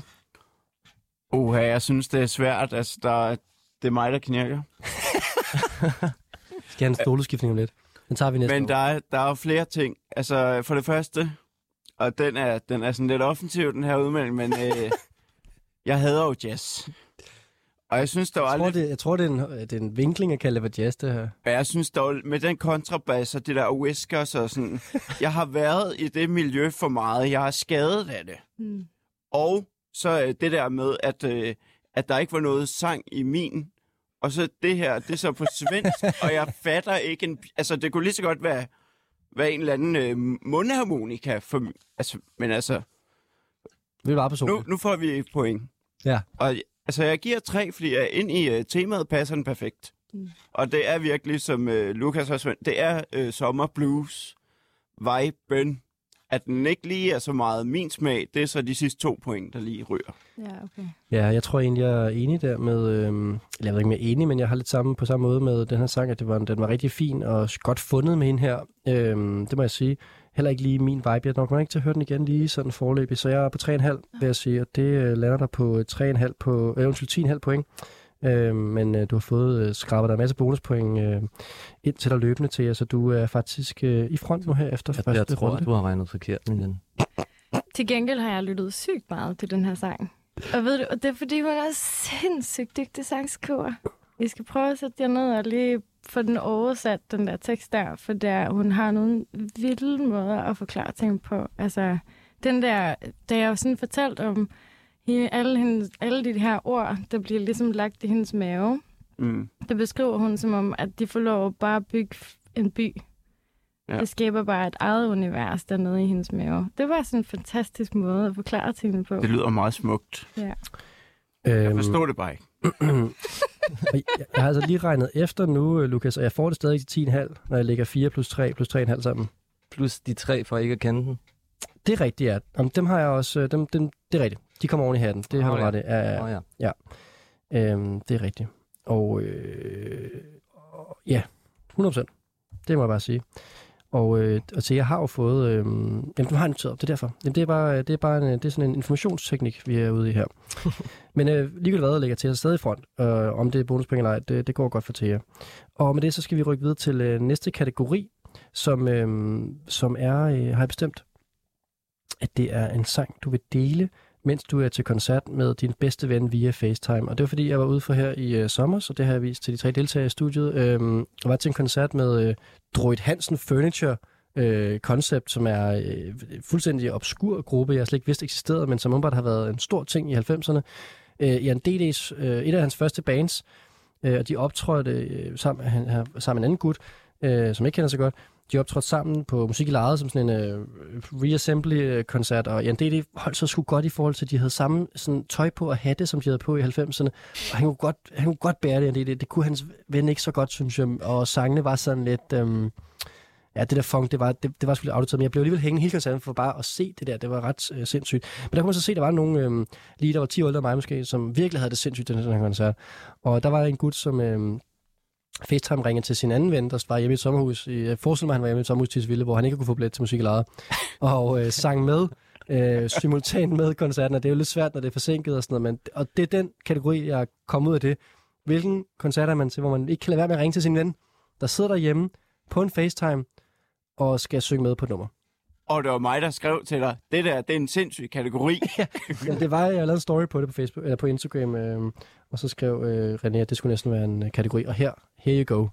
Uha, jeg synes, det er svært. Altså, der, det er mig, der knirker. [LAUGHS] Skal have en stoleskiftning om lidt. Den tager vi næste Men år. der er, der er jo flere ting. Altså, for det første, og den er, den er sådan lidt offensiv, den her udmelding, men øh, [LAUGHS] jeg hader jo jazz. Og jeg synes, der var jeg, tror, lidt, det, jeg tror, det er, en, det er en vinkling at kalde det jazz, det her. og jeg synes dog, med den kontrabas og det der whiskers og sådan, [LAUGHS] jeg har været i det miljø for meget. Jeg har skadet af det. Mm. Og så øh, det der med, at, øh, at der ikke var noget sang i min. Og så det her, det er så på svensk, [LAUGHS] og jeg fatter ikke en... Altså, det kunne lige så godt være, være en eller anden øh, mundharmonika. For, altså, men altså, Vi er bare på nu, nu får vi et point. Ja. Og altså, jeg giver tre, fordi jeg ind i uh, temaet passer den perfekt. Mm. Og det er virkelig, som uh, Lukas har svendt, det er uh, sommer blues, viben. At den ikke lige er så meget min smag, det er så de sidste to point, der lige ryger. Ja, okay. Ja, jeg tror egentlig, jeg er enig der med... Øhm, eller jeg ved ikke, er enig, men jeg har lidt samme på samme måde med den her sang, at det var, den var rigtig fin og godt fundet med hende her. Øhm, det må jeg sige. Heller ikke lige min vibe. Jeg er nok ikke til at høre den igen lige sådan forløbig. Så jeg er på 3,5, vil jeg sige. Og det øh, lander der på 3,5 på... Øh, undskyld, 10,5 point. Øh, men øh, du har fået øh, skrabet der en masse bonuspoint øh, ind til dig løbende til jer, så du er faktisk øh, i front nu her efter Jeg, første jeg tror, runde. du har regnet forkert med den. Til gengæld har jeg lyttet sygt meget til den her sang. Og ved du, og det er fordi, hun er sindssygt dygtig sangskriver. Vi skal prøve at sætte jer ned og lige få den oversat, den der tekst der, for der, hun har nogle vilde måder at forklare ting på. Altså, den der, da jeg jo sådan fortalt om hende, alle, hendes, alle de her ord, der bliver ligesom lagt i hendes mave, Mm. der beskriver hun som om, at de får lov at bare bygge en by. Ja. Det skaber bare et eget univers dernede i hendes mave. Det var sådan en fantastisk måde at forklare tingene på. Det lyder meget smukt. Ja. Jeg Øhm, forstår det bare ikke. Jeg, jeg har altså lige regnet efter nu, øh, Lukas, og jeg får det stadig til 10,5, når jeg lægger 4 plus 3 plus 3,5 sammen. Plus de tre for ikke at kende den. Det er rigtigt, ja. Om dem har jeg også, øh, dem, dem, det er rigtigt. De kommer oven i hatten. Det har Åh, du ja. ret i. Ja, Åh, ja. ja. Øhm, det er rigtigt. Og øh, og- ja, 100%. Det må jeg bare sige. Og, øh, så jeg har jo fået... Øh, jamen, du har noteret op, det er derfor. Jamen, det er bare, det er bare en, det er sådan en informationsteknik, vi er ude i her. [LAUGHS] Men øh, ligegyldigt hvad, jeg lægger til, er stadig i front. Øh, om det er bonuspoint eller ej, det, det går godt for Thea. Og med det, så skal vi rykke videre til øh, næste kategori, som, øh, som er, øh, har jeg bestemt, at det er en sang, du vil dele, mens du er til koncert med din bedste ven via FaceTime. Og det var fordi, jeg var ude for her i øh, sommer, så det har jeg vist til de tre deltagere i studiet. Øhm, og var til en koncert med øh, Droid Hansen Furniture, øh, Concept, som er øh, fuldstændig obskur gruppe, jeg slet ikke vidste eksisterede, men som umiddelbart har været en stor ting i 90'erne. Øh, Jan D.D.'s, øh, et af hans første bands, øh, og de optrådte øh, sammen, han, han, sammen med en anden gut, øh, som ikke kender så godt. De optrådte sammen på Musik i Lejet som sådan en øh, reassembly-koncert, og Jan D.D. holdt sig sgu godt i forhold til, at de havde samme sådan, tøj på og hatte, som de havde på i 90'erne. Og han kunne godt, han kunne godt bære det, Jan D.D. Det kunne hans ven ikke så godt, synes jeg. Og sangene var sådan lidt... Øh, Ja, det der funk, det var, det, det var sgu lidt autotid, men jeg blev alligevel hængende hele koncerten for bare at se det der. Det var ret øh, sindssygt. Men der kunne man så se, at der var nogle, øh, lige der var 10 år ældre end mig måske, som virkelig havde det sindssygt, den her koncert. Og der var en gut, som øh, FaceTime ringede til sin anden ven, der var hjemme i et sommerhus. I, jeg forestiller mig, at han var hjemme i et sommerhus til Ville, hvor han ikke kunne få billet til musik i lejet. [LAUGHS] Og øh, sang med øh, simultant med koncerten, og det er jo lidt svært, når det er forsinket og sådan noget, men, og det er den kategori, jeg er kommet ud af det. Hvilken koncert er man til, hvor man ikke kan lade være med at ringe til sin ven, der sidder derhjemme på en FaceTime, og skal synge med på nummer. Og det var mig, der skrev til dig, det der, det er en sindssyg kategori. [LAUGHS] ja, det var, jeg lavede en story på det på Facebook, eller på Instagram, øh, og så skrev øh, René, at det skulle næsten være en øh, kategori. Og her, here you go.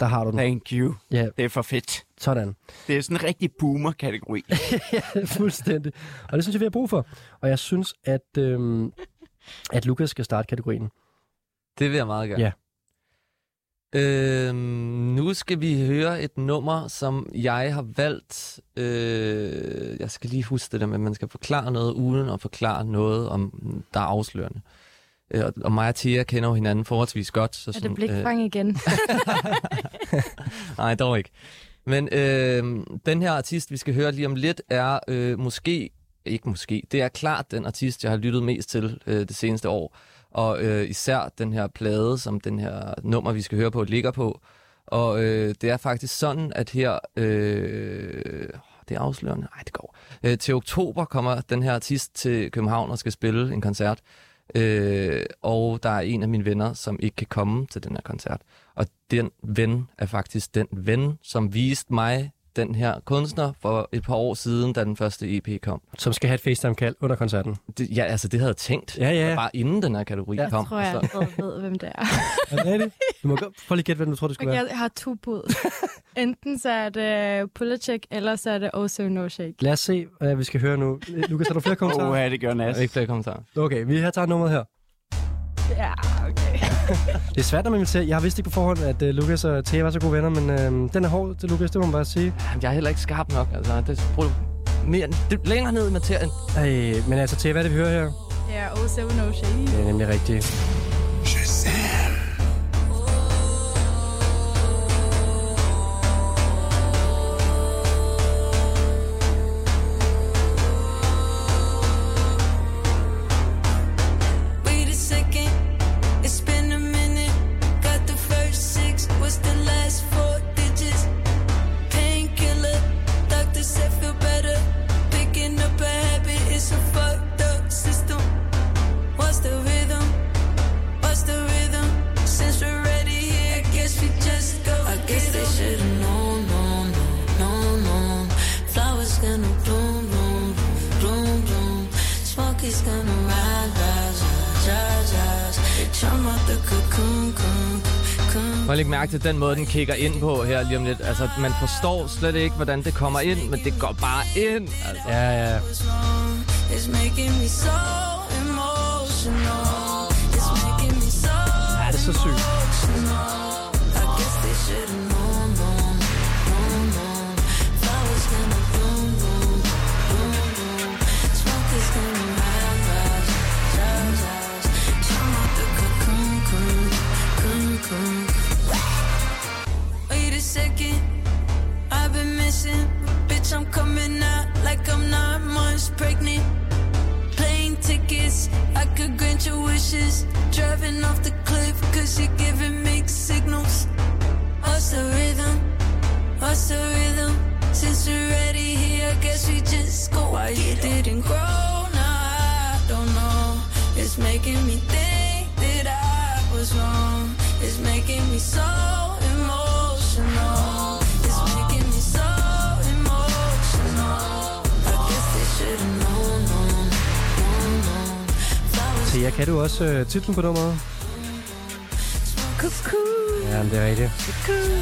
Der har du den. Thank you. Ja. Det er for fedt. Sådan. Det er sådan en rigtig boomer-kategori. [LAUGHS] ja, fuldstændig. Og det synes jeg, vi har brug for. Og jeg synes, at, øh, at Lukas skal starte kategorien. Det vil jeg meget gerne. Ja. Øhm, nu skal vi høre et nummer, som jeg har valgt. Øh, jeg skal lige huske det der med, at man skal forklare noget uden at forklare noget, om der er afslørende. Øh, og- mig og Tia kender jo hinanden forholdsvis godt. Så Er det sådan, blikfang igen? [LAUGHS] Nej, dog ikke. Men øh, den her artist, vi skal høre lige om lidt, er øh, måske, ikke måske, det er klart den artist, jeg har lyttet mest til øh, det seneste år. Og øh, især den her plade, som den her nummer, vi skal høre på, ligger på. Og øh, det er faktisk sådan, at her... Øh, det er afslørende. Nej, det går. Øh, til oktober kommer den her artist til København og skal spille en koncert. Øh, og der er en af mine venner, som ikke kan komme til den her koncert. Og den ven er faktisk den ven, som viste mig den her kunstner for et par år siden, da den første EP kom. Som skal have et FaceTime-kald under koncerten. Det, ja, altså det havde jeg tænkt. Ja, ja. Bare inden den her kategori Ja. kom. Jeg tror, jeg allerede ved, hvem det er. [LAUGHS] Er det rigtigt? Du må godt, prøv lige gætte, hvad du tror, det skulle Okay, være. jeg har to bud. [LAUGHS] Enten så er det Pullercheck, eller så er det Also No Shake. Lad os se, hvad vi skal høre nu. Lukas, har du flere [LAUGHS] kommentarer? Åh, ja, det gør Nas. Ikke flere kommentarer. Okay, vi her tager nummeret her. Ja, okay. [LAUGHS] Det er svært, når man inviterer. Jeg har vidst ikke på forhånd, at uh, Lukas og Thea var så gode venner, men uh, den er hård til Lukas, det må man bare sige. Jamen, jeg er heller ikke skarp nok. Altså, det, prøv, mere, det, længere ned i materien. Ej, men altså, Thea, hvad er det, vi hører her? Ja, Also No Shake. Det er nemlig rigtigt. Wait lægge mærke til den måde, den kigger ind på her lige om lidt. Altså, man forstår slet ikke, hvordan det kommer ind, men det går bare ind. Altså. Ja, ja. Ja, det er så sygt. Kan du også øh, titlen på nummeret? Kuku. Ja, men det er rigtigt. Ja,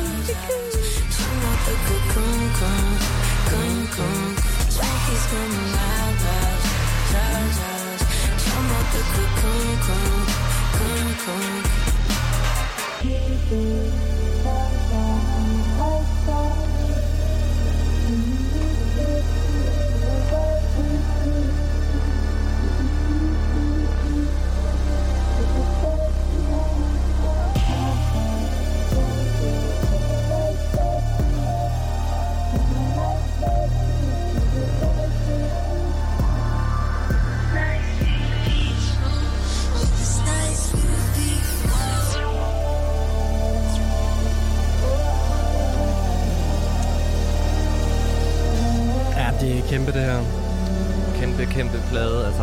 Kæmpe, plade, altså.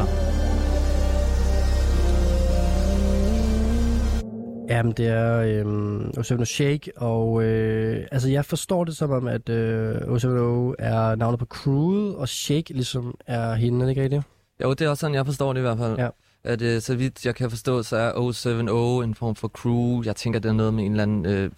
Jamen, det er øhm, Osevno Shake, og øh, altså, jeg forstår det som om, at øh, Osevno er navnet på crewet, og Shake ligesom er hende, er det ikke rigtigt? Jo, det er også sådan, jeg forstår det i hvert fald. Ja. At øh, så vidt jeg kan forstå, så er 070 en form for crew. Jeg tænker, det er noget med en eller anden øh,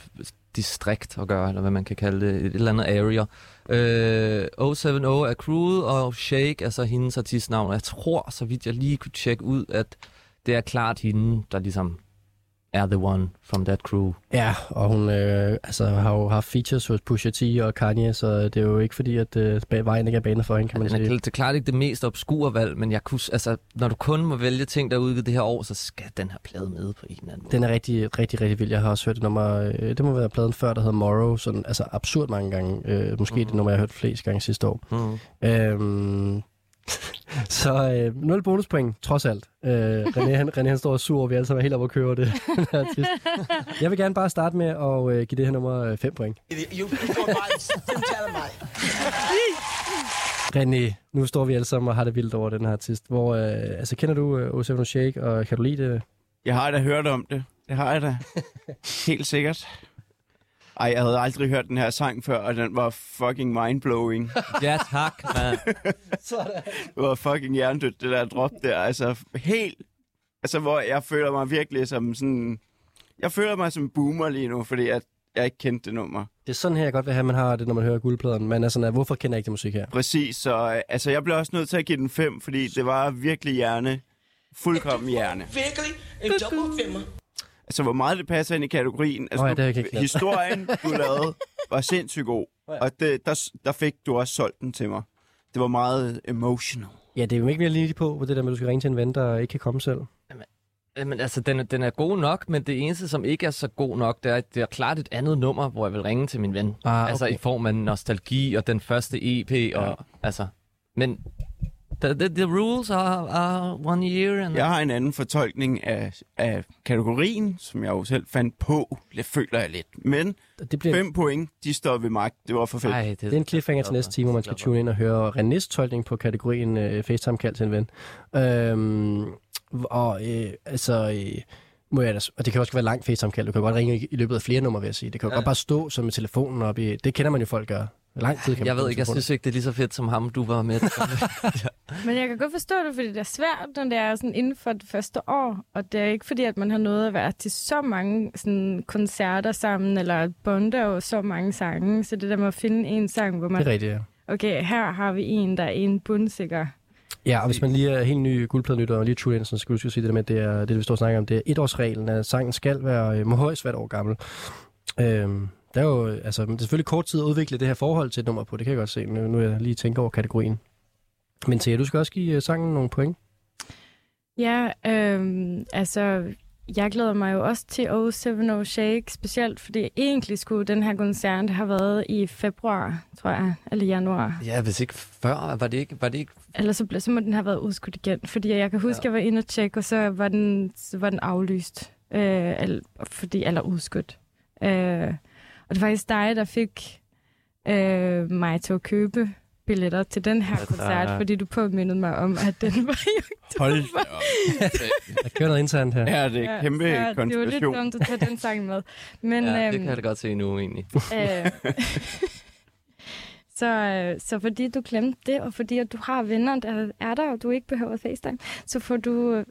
distrikt at gøre, eller hvad man kan kalde det, et eller andet area. Øh, 070 er crewet, og Shake er så hendes artistnavn. Jeg tror, så vidt jeg lige kunne tjekke ud, at det er klart hende, der ligesom er the one from that crew. Ja, og hun øh, altså, har jo haft features hos Pusha T og Kanye, så det er jo ikke fordi, at øh, vejen ikke er banet for hende, kan man sige. det er klart ikke det mest obskure valg, men jeg kunne, altså, når du kun må vælge ting, der er udgivet det her år, så skal den her plade med på en eller anden måde. Den er rigtig, rigtig, rigtig vild. Jeg har også hørt det nummer, øh, det må være pladen før, der hedder Morrow, sådan, altså absurd mange gange. Øh, måske mm. det nummer, jeg har hørt flest gange sidste år. Mm. Øhm, [LAUGHS] så øh, 0 bonuspoint, trods alt. Øh, René, han, René han står og sur, og vi alle sammen er helt oppe at køre det. [LAUGHS] jeg vil gerne bare starte med at øh, give det her nummer 5 point. You, bare mig. René, nu står vi alle sammen og har det vildt over den her artist. Hvor, øh, altså, kender du øh, Osevno Shake, og kan du lide det? Jeg har da hørt om det. Det har jeg da. Helt sikkert. Ej, jeg havde aldrig hørt den her sang før, og den var fucking mindblowing. Ja, tak, man. [LAUGHS] Det var fucking hjernedødt, det der drop der. Altså, helt... Altså, hvor jeg føler mig virkelig som sådan... Jeg føler mig som boomer lige nu, fordi at jeg ikke kendte det nummer. Det er sådan her, jeg godt vil have, man har det, når man hører guldpladen. Man er sådan, at, hvorfor kender jeg ikke det musik her? Præcis, så øh, altså, jeg blev også nødt til at give den 5, fordi det var virkelig hjerne. Fuldkommen hjerne. Virkelig en dobbelt femmer. Altså, hvor meget det passer ind i kategorien. Altså, Nå ja, du- det glemt. historien, du [LAUGHS] lavede, var sindssygt god. Og det, der, der fik du også solgt den til mig. Det var meget emotional. Ja, det er jo ikke mere lige på, på det der med, at du skal ringe til en ven, der ikke kan komme selv. Jamen, altså, den, er- den er god nok, men det eneste, som ikke er så god nok, det er, at det er klart et andet nummer, hvor jeg vil ringe til min ven. Ah, Altså, okay. i form af nostalgi og den første EP, og altså... Men the, the, the rules are, are one year, and Jeg har en anden fortolkning af, af kategorien, som jeg jo selv fandt på. Det føler jeg lidt. Men Det bliver, 5 point, de står ved magt. Det var for fedt. Ej, det, det er en cliffhanger til næste time, hvor man skal tune ind og høre Renés tolkning på kategorien øh, FaceTime-kald til en ven. Øhm, og øh, altså... Øh, må jeg da, og det kan også være langt FaceTime-kald. Du kan godt ringe i, i løbet af flere numre, vil jeg sige. Det kan jo Ja. godt bare stå som med telefonen op i... Det kender man jo folk gør. Lang tid kan Jeg ved ikke, jeg synes ikke, det er lige så fedt som ham, du var med. [LAUGHS] Men jeg kan godt forstå det, fordi det er svært, når det er sådan inden for det første år. Og det er ikke fordi, at man har nået at være til så mange sådan, koncerter sammen, eller bonde jo så mange sange. Så det der med at finde en sang, hvor Det man... er rigtigt, ja. Okay, her har vi en, der er en bundsikker. Ja, og hvis man lige er helt ny guldpladelytter og lige tune ind, så skal du sige det der med, at det er det, vi står og snakker om. Det er etårsreglen, at sangen skal være, øh, må højst være et år gammel. Øhm, der er jo, altså, det er selvfølgelig kort tid at udvikle det her forhold til et nummer på, det kan jeg godt se, nu, nu er jeg lige tænker over kategorien. Men Thea, du skal også give øh, sangen nogle point. Ja, øhm, altså, jeg glæder mig jo også til 070 Shake, specielt fordi egentlig skulle den her koncert have været i februar, tror jeg, eller januar. ja, hvis ikke før, var det ikke... Var det ikke Eller så, så må den have været udskudt igen, fordi jeg kan huske, Ja. ja. jeg var inde og tjekke, og så var den, så var den aflyst, øh, eller, fordi, eller udskudt. Øh, og det var faktisk dig, der fik øh, mig til at købe billetter til den her koncert, fordi du påmindede mig om, at den var i Hold Der kører noget internt her. Ja, det er kæmpe så det var lidt konspiration. dumt at tage den sang med. Men, ja, det øhm, kan jeg da godt se nu, egentlig. [LAUGHS] øh, så, øh, så fordi du glemte det, og fordi at du har venner, der er der, og du ikke behøver FaceTime, så får du øh,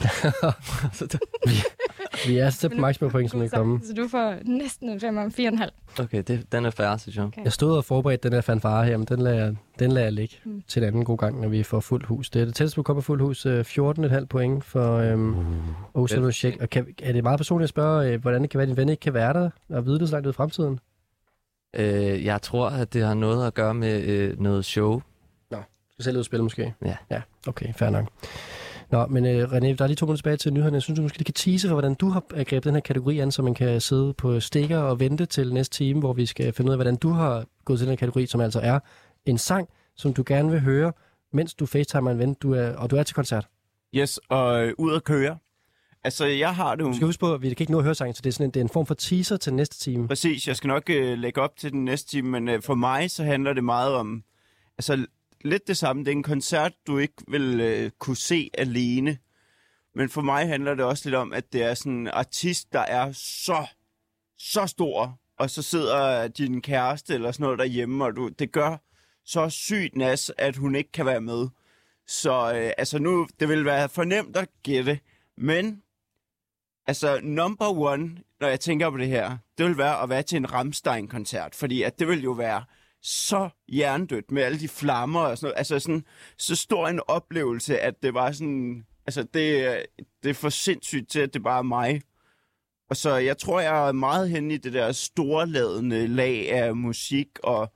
[LAUGHS] Vi er altså på maksimum point, som er kommet. Så du får næsten en 5 om 4,5. Okay, det, den er færre, synes jeg. Okay. Jeg stod og forberedte den her fanfare her, men den lader jeg, den lader jeg ligge Mm. til en anden god gang, når vi får fuldt hus. Det er det tætteste, vi kommer på fuldt hus. øh, 14,5 point for øhm, Osalo fedt. Check. Og kan, er det meget personligt at spørge, øh, hvordan det kan være, at din ven ikke kan være der og vide det så langt ud i fremtiden? Øh, jeg tror, at det har noget at gøre med øh, noget show. Skal selv ud og spille måske? Ja. Ja, okay, fair nok. Nå, men øh, René, der er lige to minutter tilbage til nyhederne. Jeg synes, du måske kan tease for, hvordan du har øh, grebet den her kategori an, så man kan sidde på stikker og vente til næste time, hvor vi skal finde ud af, hvordan du har gået til den her kategori, som altså er en sang, som du gerne vil høre, mens du facetimer en ven, du er, og du er til koncert. Yes, og øh, ud at køre. Altså, jeg har det jo... Du skal huske på, at vi kan ikke nå at høre sangen, så det er, sådan en, det er en form for teaser til næste time. Præcis, jeg skal nok øh, lægge op til den næste time, men øh, for mig så handler det meget om, altså lidt det samme, det er en koncert, du ikke vil øh, kunne se alene, men for mig handler det også lidt om, at det er sådan en artist, der er så, så stor, og så sidder din kæreste eller sådan noget derhjemme, og du, det gør så sygt nas, at hun ikke kan være med. Så øh, altså nu, det vil være for nemt at gætte, men altså number one, når jeg tænker på det her, det vil være at være til en Ramstein-koncert, fordi at det vil jo være så hjernedødt med alle de flammer og sådan noget. Altså sådan, så stor en oplevelse, at det var sådan, altså det, det er for sindssygt til, at det bare er mig. Og så jeg tror, jeg er meget hen i det der storladende lag af musik, og,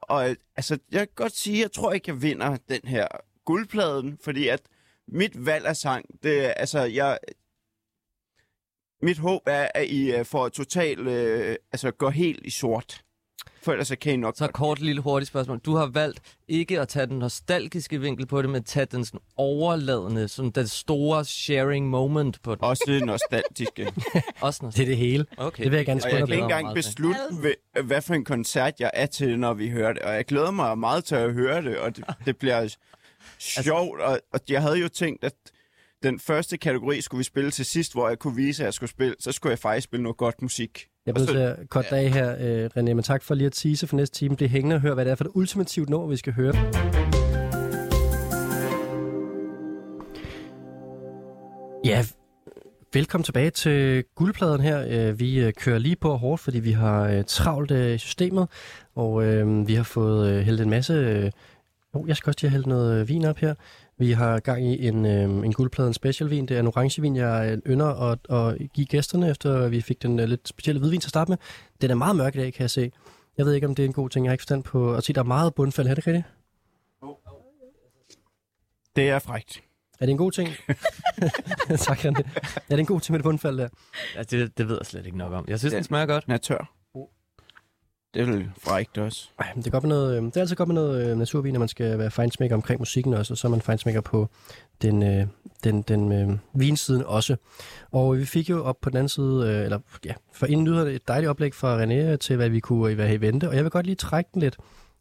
og altså, jeg kan godt sige, jeg tror ikke, jeg vinder den her guldpladen, fordi at mit valg af sang, det er, altså, jeg, mit håb er, at I øh, får totalt, øh, altså går helt i sort. For ellers så kan I nok Så kort lille hurtigt spørgsmål. Du har valgt ikke at tage den nostalgiske vinkel på det, men tage den sådan overladende, sådan den store sharing moment på den. også det nostalgiske. [LAUGHS] Også Det er det hele. Okay. Det vil jeg gerne Og spørge jeg dig kan ikke engang beslutte, hvad- hvad for en koncert jeg er til, når vi hører det. Og jeg glæder mig meget til at høre det, og det, det bliver sjovt. Og, og jeg havde jo tænkt, at den første kategori skulle vi spille til sidst, hvor jeg kunne vise, at jeg skulle spille. Så skulle jeg faktisk spille noget godt musik. Jeg bliver nødt til at korte dig af her, øh, René, men tak for lige at tease for næste time. Det hængende at høre, hvad det er for det ultimativt nummer, vi skal høre. Ja, velkommen tilbage til guldpladen her. Øh, Vi øh, kører lige på hårdt, fordi vi har øh, travlt i systemet, og vi har fået hældt en masse... Oh, jeg skal også lige have hældt noget vin op her. Vi har gang i en, øh, en guldpladen specialvin. Det er en orangevin, jeg øh, ynder at, at give gæsterne, efter vi fik den øh, lidt specielle hvidvin til at starte med. Den er meget mørk i dag, kan jeg se. Jeg ved ikke, om det er en god ting. Jeg har ikke forstand på at se, der er meget bundfald. Er det rigtigt? Det er frægt. Er det en god ting? [LAUGHS] [LAUGHS] tak, René. Er det en god ting med det bundfald der? Ja, det, det ved jeg slet ikke nok om. Jeg synes, Ja. den smager godt. Den er tør. Det er vel også. Ej, men det er, godt med noget, øhm, det er altid godt med noget øh, naturvin, når man skal være fejnsmækker omkring musikken også, og så er man fejnsmækker på den, øh, den, den øh, vinsiden også. Og vi fik jo op på den anden side, øh, eller ja, for inden nyhederne, et dejligt oplæg fra René til, hvad vi kunne øh, i vente, og jeg vil godt lige trække den lidt.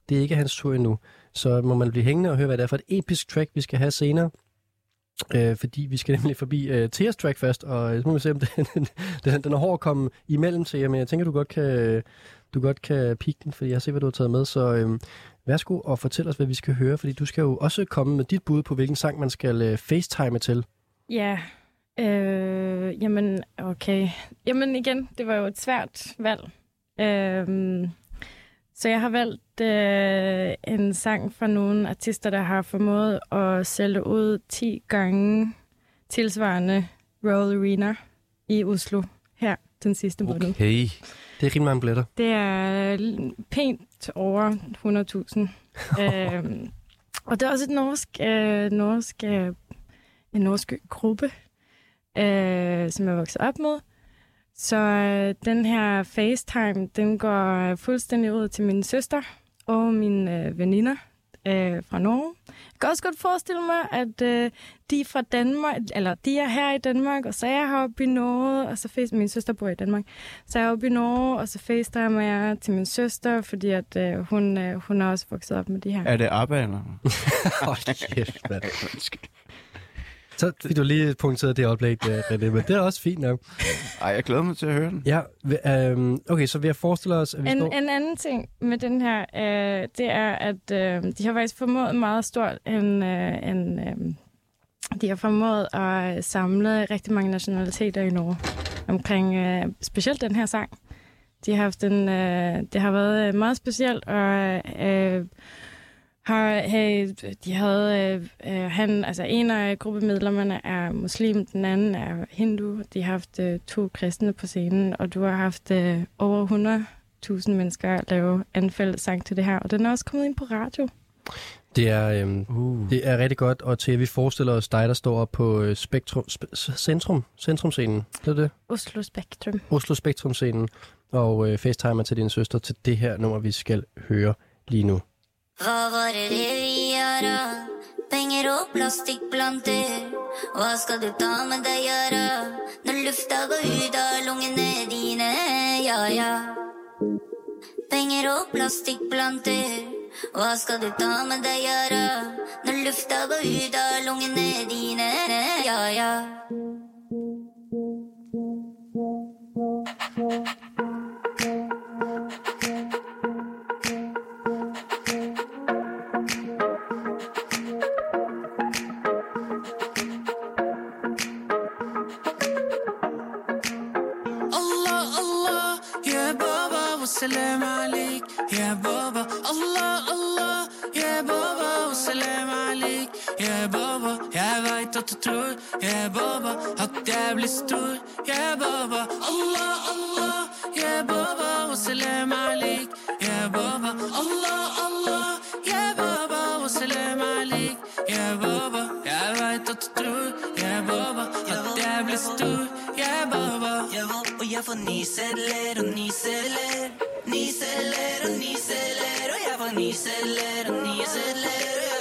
Det er ikke hans tur endnu, så må man blive hængende og høre, hvad det er for et episk track, vi skal have senere. Øh, fordi vi skal nemlig forbi øh, Tears track først, og øh, så må vi se, om [LAUGHS] den, den, den er hård at komme imellem til jer, men jeg tænker, du godt kan, du godt kan pikke den, fordi jeg ser, hvad du har taget med, så øh, værsgo og fortæl os, hvad vi skal høre, fordi du skal jo også komme med dit bud på, hvilken sang man skal øh, facetime til. Ja, øh, jamen okay. Jamen igen, det var jo et svært valg. Øh, så jeg har valgt øh, en sang fra nogle artister, der har formået at sælge ud 10 gange tilsvarende Royal Arena i Oslo her den sidste måned. Okay. Det er rimelig mange billetter. Det er pænt over 100.000. [LAUGHS] øhm, og det er også et norsk, øh, norsk, øh, en norsk gruppe, øh, som jeg er vokset op med. Så øh, den her FaceTime, den går fuldstændig ud til min søster og mine øh, veninder øh, fra Norge. Jeg kan også godt forestille mig, at øh, de er fra Danmark, eller de er her i Danmark, og så er jeg heroppe i Norge, og så face, min søster bor i Danmark, så er jeg oppe i Norge, og så facetimer jeg til min søster, fordi at øh, hun, øh, hun er også vokset op med de her. Er det ABBA, eller? [LAUGHS] Hold kæft, mand. Så fik du lige punkteret det oplæg, der, René, men det er også fint nok. Ej, jeg glæder mig til at høre den. Ja, øh, okay, så vi har forestillet os, at vi En, står... en anden ting med den her, øh, det er, at øh, de har faktisk formået meget stort en, øh, en, øh, de har formået at øh, samle rigtig mange nationaliteter i Norge omkring øh, specielt den her sang. De har haft en, øh, det har været øh, meget specielt, og øh, har, hey, de havde, øh, øh, han, altså en af gruppemedlemmerne er muslim, den anden er hindu. De har haft øh, to kristne på scenen, og du har haft øh, over 100.000 mennesker lave en fælles sang til det her, og den er også kommet ind på radio. Det er, øhm, uh. det er rigtig godt, og til at vi forestiller os dig, der står på øh, Spektrum, sp- Centrum, Centrumscenen. Det er det. Oslo Spektrum. Oslo Spektrum-scenen. Og øh, facetimer til din søster til det her nummer, vi skal høre lige nu. Hva var det vi gjorde? Penger og plastikkplanter. Hva skal du ta med deg gjøre? Når lufta går ut av lungene dine, ja ja. Penger og plastikkplanter. Hva skal du ta med deg gjøre? Når lufta går ut av lungene dine, ja ja. At du tror ya baba at jeg blir stor. Ya baba Allah Allah. Ya baba og salam alik ya baba Allah Allah. Ya baba og salam alik ya baba jeg vet at du tror ya baba at jeg blir stor. Ya baba Jeg håper jeg får ni celler og ni celler Ni celler og ni celler Og jeg får ni celler og ni celler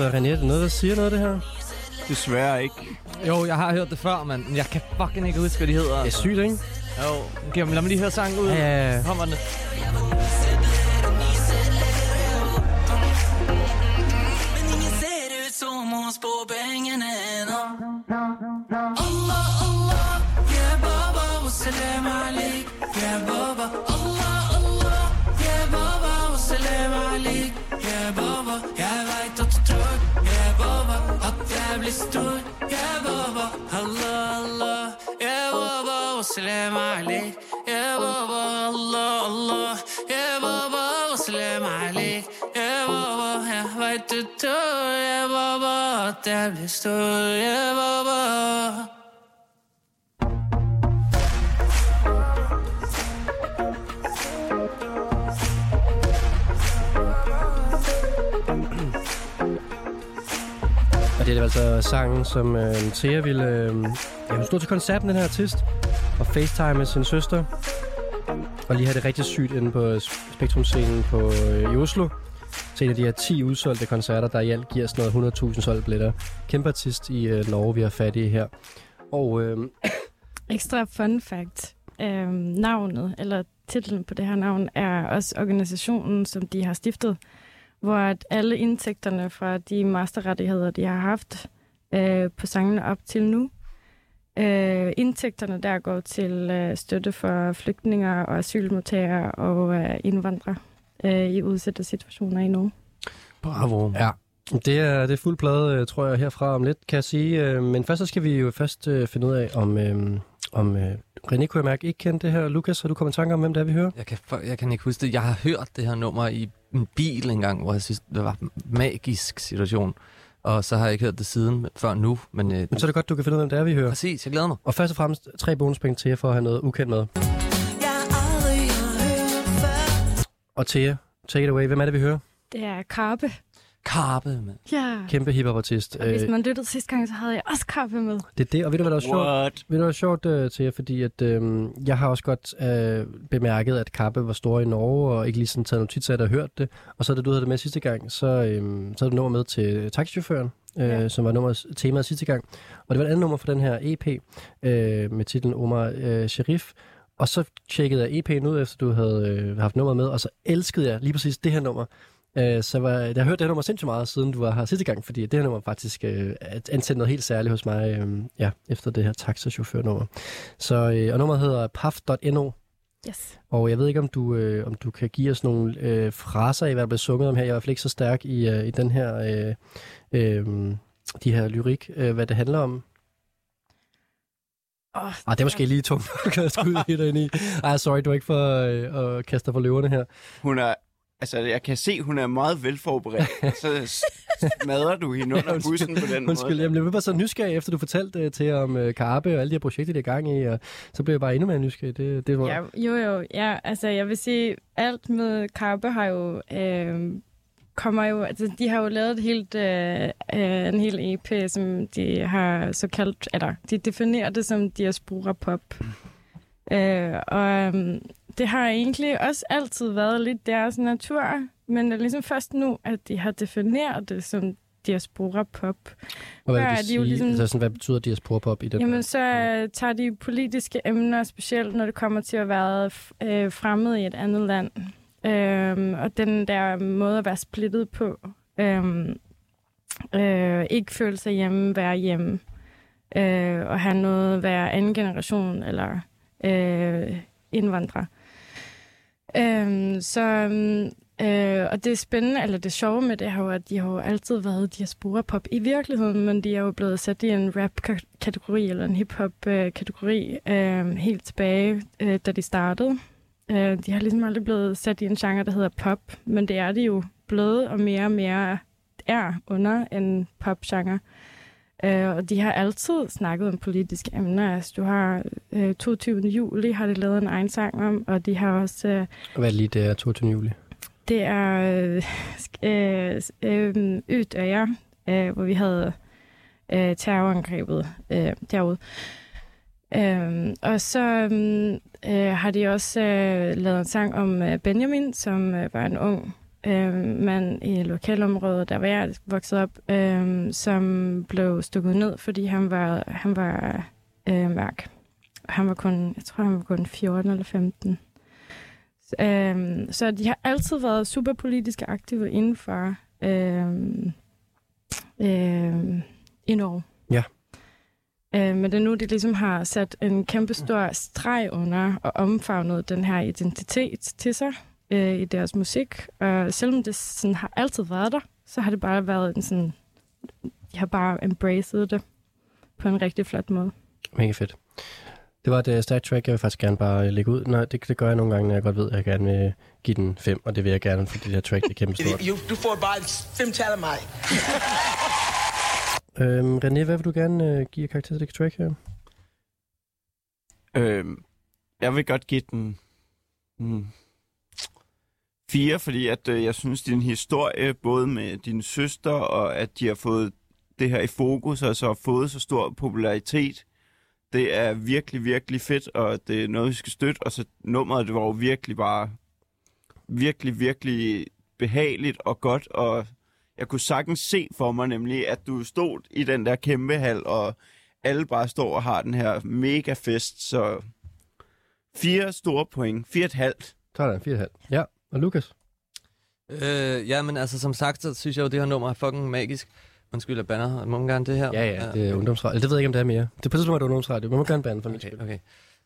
Lukas og René, er det noget, der siger noget af det her? Desværre ikke. Jo, jeg har hørt det før, men jeg kan fucking ikke huske, hvad de hedder. Det er sygt, ikke? Jo, okay, lad mig lige høre sangen ud. Ja, ja, ja. Kommer det sangen, som øh, Thea ville... Øh, ja, hun stod til koncert med den her artist, og facetime med sin søster. Og lige have det rigtig sygt inde på Spektrum-scenen på, øh, i Oslo. Til en af de her 10 udsolgte koncerter, der i alt giver sådan noget 100.000 solgte billetter. Kæmpe artist i øh, Norge, vi har fat i her. Og øh, [COUGHS] Ekstra fun fact. Øh, navnet, eller titlen på det her navn, er også organisationen, som de har stiftet, hvor at alle indtægterne fra de masterrettigheder, de har haft øh, på sangene op til nu, øh, indtægterne der går til øh, støtte for flygtninge og asylmodtagere og øh, indvandrere øh, i udsatte situationer i Norge. Bravo. Ja. Det er, det er fuld plade, øh, tror jeg, herfra om lidt, kan jeg sige. Øh, Men først så skal vi jo først øh, finde ud af, om, øh, om øh, René kunne jeg mærke ikke kendte det her. Lukas, har du kommet i tanke om, hvem det er, vi hører? Jeg kan, jeg kan ikke huske det. Jeg har hørt det her nummer i en bil engang, hvor jeg synes, det var en magisk situation. Og så har jeg ikke hørt det siden før nu. Men, øh, Men så er det godt, du kan finde ud af, hvem det er, vi hører. Præcis, jeg glæder mig. Og først og fremmest tre bonuspenge til jer for at have noget ukendt med. Og Thea, take it away. Hvem er det, vi hører? Det er Karpe. Karpe, mand. Ja. Kæmpe hiphopartist. Og hvis Øh, man lyttede sidste gang, så havde jeg også Karpe med. Det er det, og ved du, hvad der er sjovt? What? Ved du, hvad der er sjovt uh, til jer? Fordi at, uh, jeg har også godt uh, bemærket, at Kappe var stor i Norge, og ikke lige sådan taget notits af det og hørt det. Og så da du havde det med sidste gang, så, um, så havde du nummer med til taxichaufføren, uh, Ja. som var nummer, temaet sidste gang. Og det var et andet nummer for den her EP, uh, med titlen Omar uh, Sharif. Og så tjekkede jeg EP'en ud, efter du havde øh, haft nummeret med, og så elskede jeg lige præcis det her nummer. Øh, så var, jeg har hørt det her nummer sindssygt meget, siden du var her sidste gang, fordi det her nummer faktisk øh, antændte noget helt særligt hos mig, øh, ja, efter det her taxachaufførnummer. Så, øh, og nummeret hedder paf.no, Yes. og jeg ved ikke, om du, øh, om du kan give os nogle øh, fraser i, hvad der bliver sunget om her. Jeg er i hvert fald ikke så stærk i, øh, i den her, øh, øh, de her lyrik, øh, hvad det handler om. Oh, Ah, det er måske lige tungt, [LAUGHS] kan jeg skyde helt ind i. Ej, sorry, du er ikke for øh, at kaste dig for løverne her. Hun er... Altså, jeg kan se, hun er meget velforberedt. Så smadrer du hende under [LAUGHS] undskyld. bussen på den Undskyld, måde. jamen, jeg blev bare så nysgerrig, efter du fortalte uh, til om uh, Karpe og alle de her projekter, der er i gang i, og så blev jeg bare endnu mere nysgerrig. Det, det var... Ja, jo, jo. Ja, altså jeg vil sige, alt med Karpe har jo... Øh, kommer jo, altså de har jo lavet et helt, øh, øh, en hel EP, som de har så kaldt, eller de definerer det som diaspora pop. Øh, og um, det har egentlig også altid været lidt deres natur, men det er ligesom først nu, at de har defineret det som diaspora pop. og hvad vil det de jo ligesom- Altså, sådan, hvad betyder diaspora pop i den? Jamen, så øh, tager de politiske emner, specielt når det kommer til at være øh, fremmed i et andet land. Øhm, og den der måde at være splittet på. Øhm, øh, ikke føle sig hjemme, være hjemme. Øh, og have noget, være anden generation eller øh, indvandrer. Øhm, så, mm, øh, og det er spændende, eller det sjove med det her, jo, at de har jo altid været diaspora pop i virkeligheden, men de er jo blevet sat i en rap-kategori eller en hip-hop-kategori øh, øhm, helt tilbage, øh, da de startede. Øh, de har ligesom aldrig blevet sat i en genre, der hedder pop, men det er de jo blevet og mere og mere er under en pop-genre. Øh, og de har altid snakket om politiske emner. Altså, du har øh, 22. juli, har de lavet en egen sang om, og de har også... Øh, Hvad er lige det er 22. juli? det er øh, øh, øh, Ødøjer, øh, hvor vi havde øh, terrorangrebet øh, derude. Øh, og så øh, har de også øh, lavet en sang om øh, Benjamin, som øh, var en ung øh, mand i lokalområdet, der var jeg vokset op, øh, som blev stukket ned, fordi han var, han var øh, mørk. Han var kun, jeg tror, han var kun 14 eller 15. Øhm, så de har altid været super politisk aktive inden for øhm, øhm, i Norge. Ja. Øh, men det er nu, de ligesom har sat en kæmpe stor streg under og omfavnet den her identitet til sig øh, i deres musik. Og selvom det sådan har altid været der, så har det bare været en sådan... De har bare embraced det på en rigtig flot måde. Mega fedt. Det var et uh, stærkt track, jeg vil faktisk gerne bare uh, lægge ud. Nej, det, det gør jeg nogle gange, når jeg godt ved, at jeg gerne vil give den 5, og det vil jeg gerne, fordi det her track det er kæmpe stort. [LAUGHS] Du får bare fem tal af mig. [LAUGHS] øhm, René, hvad vil du gerne uh, give karakter til det track her? Øhm, jeg vil godt give den mm, fire, fordi at, øh, jeg synes, din historie, både med din søster, og at de har fået det her i fokus, og så har fået så stor popularitet, det er virkelig, virkelig fedt, og det er noget, vi skal støtte. Og så nummeret, det var jo virkelig bare virkelig, virkelig behageligt og godt, og jeg kunne sagtens se for mig nemlig, at du stod i den der kæmpe hal, og alle bare står og har den her mega fest, så fire store point, fire et halvt. Sådan, fire et halvt. Ja, og Lukas? Øh, ja, men altså som sagt, så synes jeg jo, det her nummer er fucking magisk. Undskyld, jeg banner. Må man gerne det her? Ja, ja, det er ungdomsradio. Det ved jeg ikke, om det er mere. Det er på tidspunkt, er det ungdomsradio. Man må gerne bande for mit Okay, spil. okay.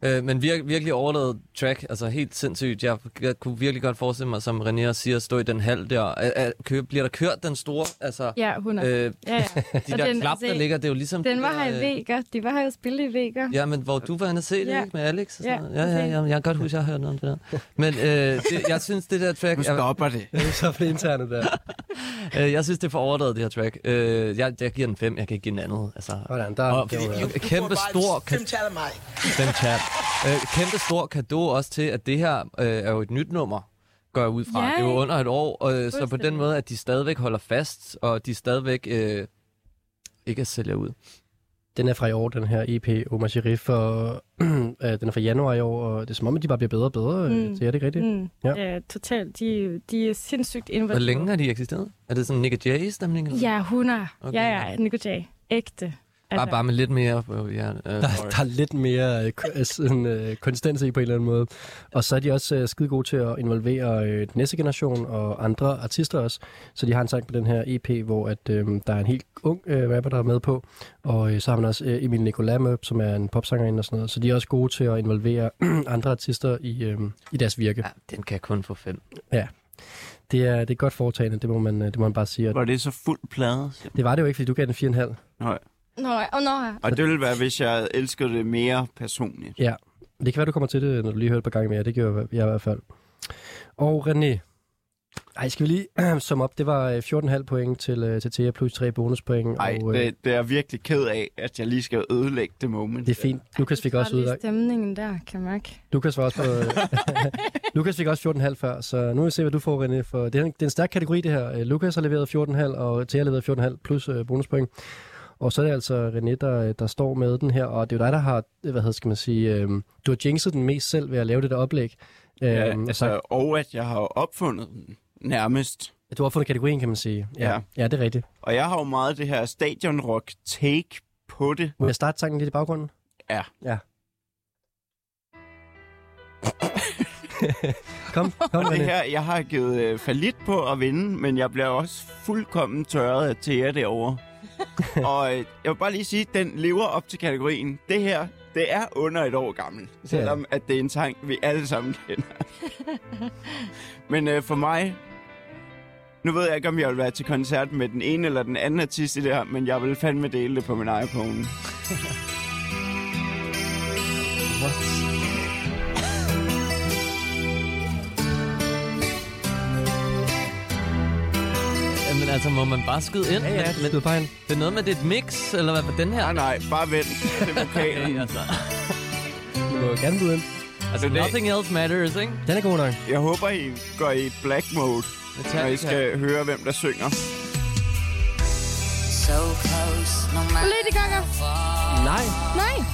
Øh, men vir- virkelig overladet track, altså helt sindssygt. Jeg, jeg kunne virkelig godt forestille mig, som René siger, at stå i den hal der. Er, er, kø, bliver der kørt den store, altså... Ja, 100. Øh, Ja, ja. [LAUGHS] de Og der den- klap, der ligger, det er jo ligesom... Den de var der, her i øh, Vega. De var her jo spillet i Vega. Ja, men hvor du var henne og se det, Ja. ikke? Med Alex og sådan Ja, noget. Ja, ja, ja, jeg kan godt huske, jeg har hørt noget om det der. Men øh, det, jeg synes, det der track... Nu stopper det. [LAUGHS] Det er så for det interne der. Øh, jeg synes, det er for overdrevet, det her track. Øh, jeg, jeg giver den fem, jeg kan ikke give den andet. Altså, Hvordan, der, og, det jo, kæmpe stor... Fem talamaj. Fem chat. Øh, kæmpe stor kado også til, at det her øh, er jo et nyt nummer, går jeg ud fra. Ja, det er jo under et år, øh, så på den måde, at de stadigvæk holder fast, og de stadigvæk øh, ikke er sælger ud. Den er fra i år, den her EP, Omar Sharif, og [CLEARS THROAT] øh, den er fra januar i år, og det er som om, at de bare bliver bedre og bedre. Mm. Mm. Det er det ikke rigtigt? Mm. Ja. Ja. totalt. De, de er sindssygt Hvor innovative. længe har de eksisteret? Er det sådan Nick Jay-stemning? eller? Ja, 100. Okay. Okay. Ja, ja, Nico J. Ægte. Bare, bare med lidt mere... Øh, ja, øh, Der, der er lidt mere øh, øh, sådan, øh, konsistens i på en eller anden måde. Og så er de også øh, skide gode til at involvere øh, den næste generation og andre artister også. Så de har en sang på den her EP, hvor at, øh, der er en helt ung øh, rapper, der er med på. Og øh, så har man også øh, Emil Nicolai med, som er en popsangerinde og sådan noget. Så de er også gode til at involvere [CLEARS THROAT] andre artister i, øh, i deres virke. Ja, den kan kun få fem. Ja. Det er, det er godt foretagende, det må man, øh, det må man bare sige. Og Var det så fuld plade? det var det jo ikke, fordi du gav den 4,5. Nej. Nå, og nå, ja. Og det ville være, hvis jeg elskede det mere personligt. Ja, det kan være, du kommer til det, når du lige hører det et par gange mere. Det gjorde jeg i hvert fald. Og René, ej, skal vi lige [CLEARS THROAT] summe op? Det var øh, 14,5 point til, øh, til Thea, plus 3 bonuspoint. Nej, og, øh, det, det er jeg virkelig ked af, at jeg lige skal ødelægge det moment. det er fint. Lukas fik også udlagt. stemningen der, kan jeg mærke. Lukas var også på, [LAUGHS] [LAUGHS] Lukas fik også 14,5 før, så nu vil vi se, hvad du får, René. For det, er en, det er en stærk kategori, det her. Øh, Lukas har leveret 14,5, og Thea har leveret 14,5 plus øh, bonuspoint. Og så er det altså René, der, der står med den her, og det er jo dig, der har, hvad hedder, skal man sige, øh, du har jinxet den mest selv ved at lave det der oplæg. Ja, Øhm, altså, og at jeg har opfundet den nærmest. Du har fundet kategorien, kan man sige. Ja, ja. Ja. det er rigtigt. Og jeg har jo meget det her stadionrock take på det. Må jeg starte sangen lidt i baggrunden? Ja. Ja. kom, [LAUGHS] kom det her, jeg har givet øh, falit på at vinde, men jeg bliver også fuldkommen tørret af Thea derovre. [LAUGHS] og øh, jeg vil bare lige sige, at den lever op til kategorien. Det her, det er under et år gammel, selvom at det er en sang, vi alle sammen kender. [LAUGHS] men øh, for mig, nu ved jeg ikke, om jeg vil være til koncert med den ene eller den anden artist i det her, men jeg vil fandme dele det på min iPhone. [LAUGHS] Jamen altså, må man bare skyde ind? Ja, ja, men, skyd bare ind. Det er noget med, det er et mix, eller hvad for den her? Nej, nej, bare vent. Det er vokalen. [LAUGHS] altså, Du må gerne byde ind. altså, Det nothing else matters, ikke? Den er god nok. Jeg håber, I går i black mode, når I Metallica. skal høre, hvem der synger. So close, no matter Lady Gaga. Nej. Nej,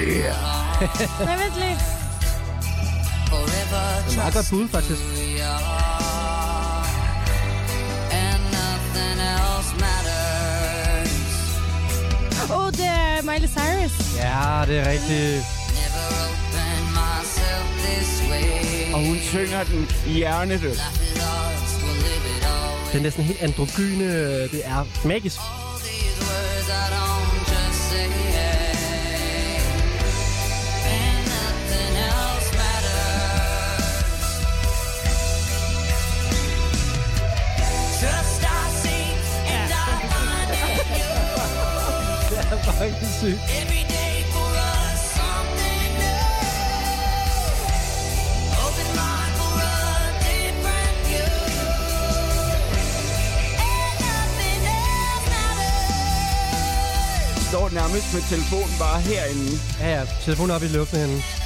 yeah. [LAUGHS] nej, vent lige. Forever Det er meget godt bud, faktisk. Oh, det er Miley Cyrus. Ja, det er rigtigt. Og hun synger den hjernedød. Den er sådan helt androgyne. Det er magisk. Nothing else matters. Står nærmest med telefonen bare herinde. Ja, ja. Telefonen op i luften henne.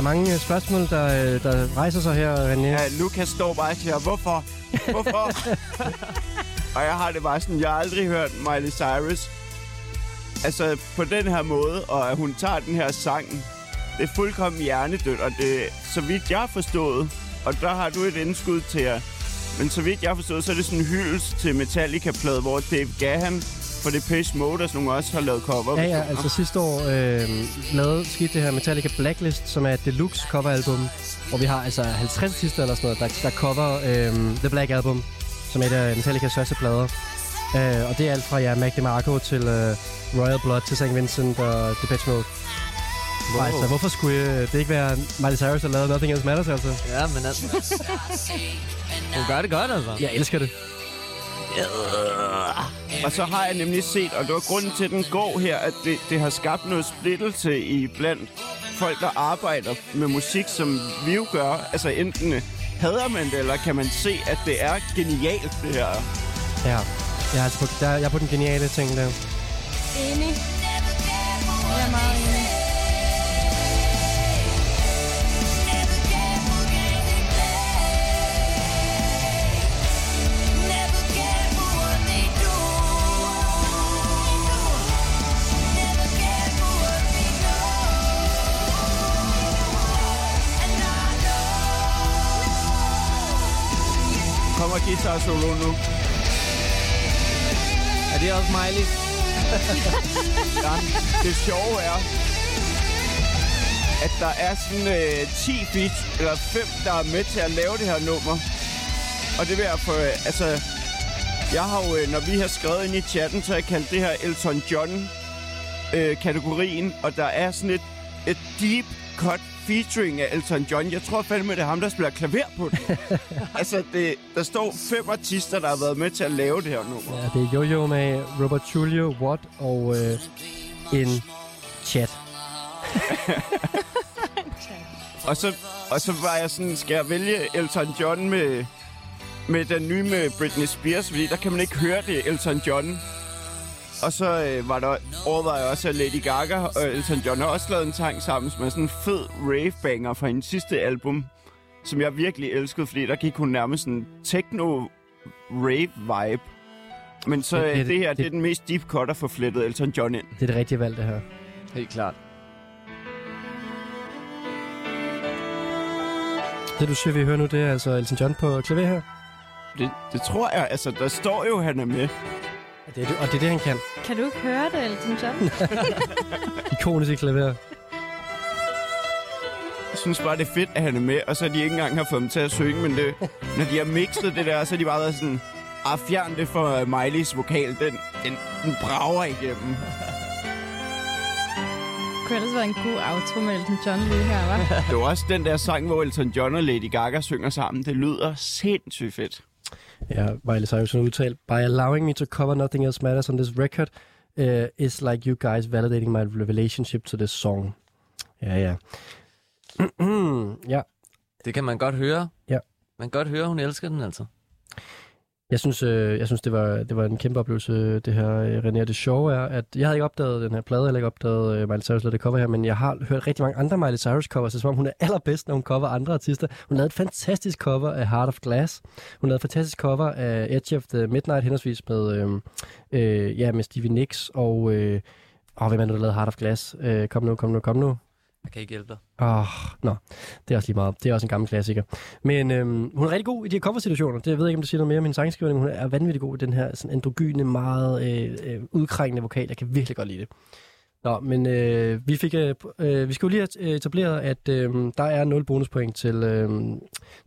Mange øh, spørgsmål, der, øh, der rejser sig her, René. Ja, Lukas står bare og siger, hvorfor? Hvorfor? [LAUGHS] og jeg har det bare sådan, jeg har aldrig hørt Miley Cyrus. Altså, på den her måde, og at hun tager den her sang, det er fuldkommen hjernedødt, og det, så vidt jeg har forstået, og der har du et indskud til jer, men så vidt jeg har forstået, så er det sådan en hyldest til Metallica-plade, hvor Dave Gahan for Depeche Mode og sådan nogle også har lavet cover. Ja, ja, altså sidste år øh, lavede skete det her Metallica Blacklist, som er et deluxe coveralbum, hvor vi har altså 50 artister eller sådan noget, der, der cover øh, The Black Album, som er et af Metallicas første plader. Øh, og det er alt fra ja, Mac DeMarco til øh, Royal Blood til St. Vincent og Depeche Mode. Wow. Altså, hvorfor skulle øh, det ikke være Miley Cyrus, der lavede Nothing Else Matters, altså? Ja, men altså... [LAUGHS] Hun gør det godt, altså. Jeg elsker det. Og så har jeg nemlig set, og det var grunden til, at den går her, at det, det har skabt noget splittelse i blandt folk, der arbejder med musik, som vi jo gør. Altså enten øh, hader man det, eller kan man se, at det er genialt, det her. Ja, jeg er, altså på, der, jeg er på den geniale ting der. Enig. Jeg er meget enig. Guitar solo nu. Er det også Miley? [LAUGHS] Jamen, det sjove er, at der er sådan øh, 10 feat, eller 5, der er med til at lave det her nummer. Og det vil jeg for, øh, altså... Jeg har jo, øh, når vi har skrevet ind i chatten, så har jeg kaldt det her Elton John-kategorien. og der er sådan et, et deep cut featuring af Elton John. Jeg tror fandme, det er ham, der spiller klaver på det. [LAUGHS] altså, det, der står fem artister, der har været med til at lave det her nummer. Ja, det er Jojo med Robert Julio, Watt og øh, en chat. [LAUGHS] Og så, og så var jeg sådan, skal jeg vælge Elton John med, med den nye med Britney Spears, fordi der kan man ikke høre det, Elton John. Og så øh, var der overvejet også, at Lady Gaga og Elton John har også lavet en sang sammen, som er sådan en fed rave-banger fra hendes sidste album, som jeg virkelig elskede, fordi der gik hun nærmest sådan techno-rave-vibe. Men så Det- det, det- det, det her, det- det er den mest deep cut at få flettet Elton John ind. Det er det rigtige valg, det her. Helt klart. Det du siger, vi hører nu, det er altså Elton John på klaver her. Det, det tror jeg, altså der står jo, han er med. Og det er det, og det, er det han kan. Kan du ikke høre det, Elton John? [LAUGHS] Ikonisk klaver. Jeg synes bare, det er fedt, at han er med, og så de ikke engang har fået dem til at synge, men det, når de har mixet det der, så har de bare været sådan, ah, fjern det for Miley's vokal, den, den, den brager igennem. kunne ellers være en god outro med Elton John lige her, hva'? Det var også den der sang, hvor Elton John og Lady Gaga synger sammen. Det lyder sindssygt fedt. Ja, Miley Cyrus har udtalt, By allowing me to cover Nothing Else Matters on this record, uh, is like you guys validating my relationship to this song. Ja, ja. [CLEARS THROAT] ja, Det kan man godt høre. Ja. Man kan godt høre, hun elsker den altså jeg synes, øh, jeg synes det, var, det var en kæmpe oplevelse, det her, øh, René. Det sjove er, at jeg havde ikke opdaget den her plade, eller ikke opdaget øh, Miley Cyrus lavede det cover her, men jeg har hørt rigtig mange andre Miley Cyrus covers, som om hun er allerbedst, når hun cover andre artister. Hun lavede et fantastisk cover af Heart of Glass. Hun lavede et fantastisk cover af Edge of the Midnight, henholdsvis med, øh, øh, ja, med Stevie Nicks og... Øh, Åh, hvem er det, der lavede Heart of Glass? Øh, kom nu, kom nu, kom nu. Jeg kan ikke hjælpe dig. Åh, oh, nå. Det er også lige meget. Det er også en gammel klassiker. Men øhm, hun er rigtig god i de her cover-situationer. Det jeg ved jeg ikke, om du siger noget mere om min sangskrivning, men hun er vanvittig god i den her sådan androgyne, meget øh, øh, udkrængende vokal. Jeg kan virkelig godt lide det. Nå, men øh, vi fik, øh, øh, vi skulle lige have etableret, at øh, der er 0 bonuspoint til, øh,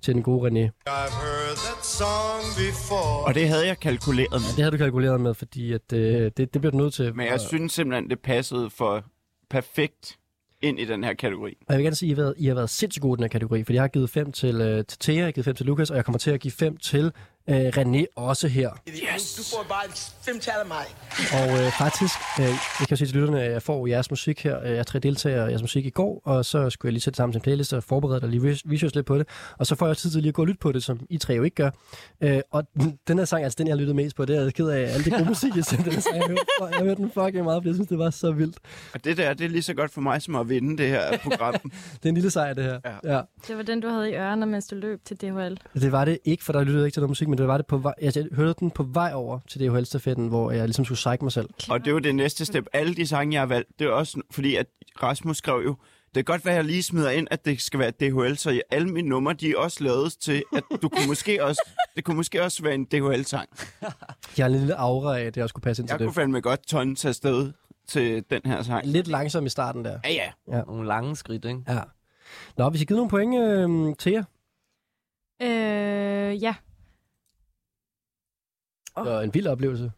til den gode René. I've heard that song before. Og det havde jeg kalkuleret med. Det havde du kalkuleret med, fordi at, øh, det, det bliver du nødt til. Men jeg synes simpelthen, det passede for perfekt ind i den her kategori. Og jeg vil gerne sige, at I har været, I har været sindssygt gode i den her kategori, fordi jeg har givet 5 til, øh, til Thea, jeg har givet 5 til Lukas, og jeg kommer til at give 5 til Øh, René også her. Yes. Du får bare fem tal af mig. Og øh, faktisk, øh, jeg kan jo sige til lytterne, at jeg får jeres musik her. Øh, Jeg tre deltager i jeres musik i går, og så skulle jeg lige sætte sammen til en playlist og forberede dig lige research lidt på det. Og så får jeg også tid til lige at gå og lytte på det, som I tre jo ikke gør. Øh, og den her sang, altså den jeg har lyttet mest på, det er jeg ked af alt det gode musik, jeg sendte. Den sang, jeg har hørt, jeg har hørt den fucking meget, for jeg synes, det var så vildt. Og det der, det er lige så godt for mig, som at vinde det her program. [LAUGHS] Det er en lille sejr, det her. Ja. ja. Det var den, du havde i ørerne, mens du løb til DHL. Det var det ikke, for der lyttede ikke til noget musik, men det var det på vej, altså, jeg hørte den på vej over til DHL-stafetten, hvor jeg ligesom skulle psyche mig selv. Og det er jo det næste step. Alle de sange, jeg har valgt, det er også fordi, at Rasmus skrev jo, det kan godt være, at jeg lige smider ind, at det skal være DHL, så alle mine numre, de er også lavet til, at du kunne måske også, [LAUGHS] det kunne måske også være en DHL-sang. Jeg har en lille aura af, at jeg også kunne passe ind Jeg til kunne det. fandme godt tonne til afsted til den her sang. Lidt langsom i starten der. Ja, ja. Ja. Nogle lange skridt, ikke? Ja. Nå, hvis I givet nogle point øh, til jer. Øh, ja, Det var en vild oplevelse.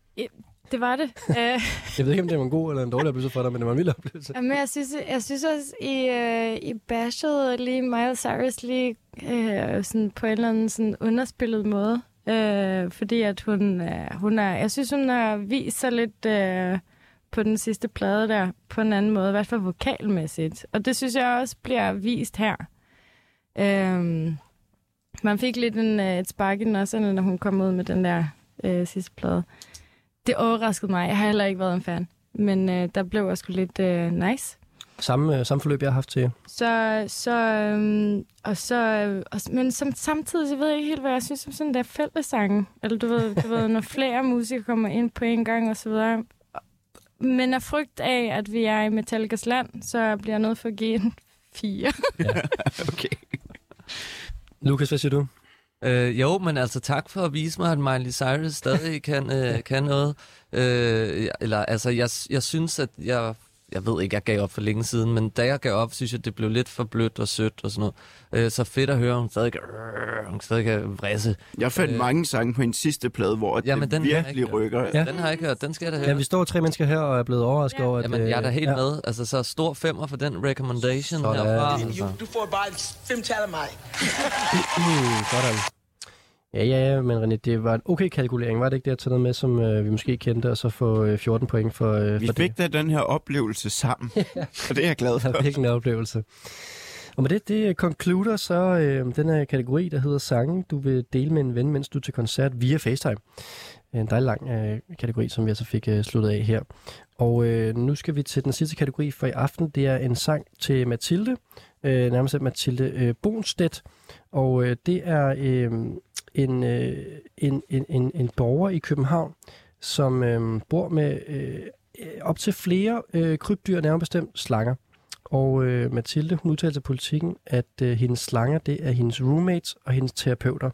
Det var det. [LAUGHS] Øh, Jeg ved ikke, om det var en god eller en dårlig oplevelse for dig, men det var en vild oplevelse. Men jeg synes, jeg synes også, I, øh, I bashede lige Miley Cyrus lige øh, sådan på en eller anden sådan underspillet måde. Øh, fordi at hun, øh, hun er, jeg synes, hun har vist sig lidt øh, på den sidste plade der, på en anden måde, i hvert fald vokalmæssigt. Og det synes jeg også bliver vist her. Øh, man fik lidt en, øh, et spark i den også, når hun kom ud med den der øh, sidste plade. Det overraskede mig. Jeg har heller ikke været en fan. Men øh, der blev også lidt øh, nice. Samme, øh, samme forløb, jeg har haft til Så, så, øhm, og så, øh, og, men som, samtidig, så ved jeg ikke helt, hvad jeg synes om sådan der fællessange. Eller du ved, du ved, når flere musikere kommer ind på en gang og så videre. Men af frygt af, at vi er i Metallicas land, så bliver jeg nødt for at give en fire. [LAUGHS] okay. Lukas, hvad siger du? Øh, jo, men altså tak for at vise mig, at Miley Cyrus stadig kan, øh, kan noget. Øh, eller altså, jeg, jeg synes, at jeg... Jeg ved ikke, jeg gav op for længe siden, men da jeg gav op, synes jeg, det blev lidt for blødt og sødt og sådan noget. Øh, så fedt at høre, hun stadig, kan- øh, hun stadig kan vrisse. Jeg fandt Øh, mange sange på en sidste plade, hvor Jamen, det den virkelig ikke rykker. Ja. Den har jeg ikke hørt, den skal jeg da høre. Ja, vi står tre mennesker her og er blevet overrasket over, at... Jamen, jeg er da øh, helt ja. med. Altså, så stor femmer for den recommendation Sådan. herfra. Du, Altså. du får bare fem tal af mig. [LAUGHS] Sådan. Ja, ja, ja, men René, det var en okay kalkulering, var det ikke det at tage noget med, som øh, vi måske kendte, og så få øh, 14 point for, øh, Vi for fik da den her oplevelse sammen, [LAUGHS] og det er jeg glad det. for. Det var virkelig en oplevelse. Og med det, det concluder så øh, den her kategori, der hedder sange, du vil dele med en ven, mens du er til koncert via FaceTime. En dejlig lang øh, kategori, som vi altså fik øh, sluttet af her. Og øh, nu skal vi til den sidste kategori for i aften. Det er en sang til Mathilde, øh, nærmest Mathilde øh, Bonstedt. Og øh, det er øh, en, øh, en, en, en, en borger i København, som øh, bor med øh, op til flere øh, krybdyr, nærmere bestemt slanger. Og øh, Mathilde, hun udtalte til politikken, at øh, hendes slanger, det er hendes roommates og hendes terapeuter.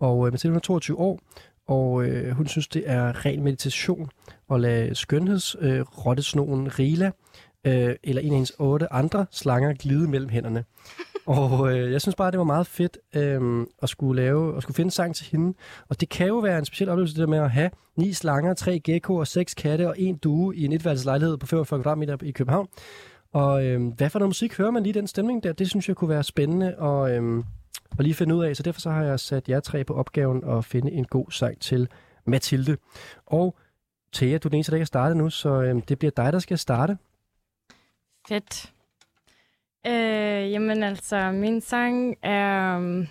Og øh, Mathilde hun er 22 år, og øh, hun synes, det er ren meditation at lade skønhedsrottesnogen øh, Rila øh, eller en af hendes otte andre slanger glide mellem hænderne. [LAUGHS] Og øh, jeg synes bare, det var meget fedt øh, at skulle lave, at skulle finde sang til hende. Og det kan jo være en speciel oplevelse, det der med at have ni slanger, tre geckoer, seks katte og en due i en etværelseslejlighed på 45 kvadratmeter i København. Og øh, hvad for noget musik hører man lige den stemning der? Det synes jeg kunne være spændende at, øh, at lige finde ud af. Så derfor så har jeg sat jer tre på opgaven at finde en god sang til Mathilde. Og Thea, du er den eneste, der ikke har startet nu, så øh, det bliver dig, der skal starte. Fedt. Øh, jamen altså, min sang er... um,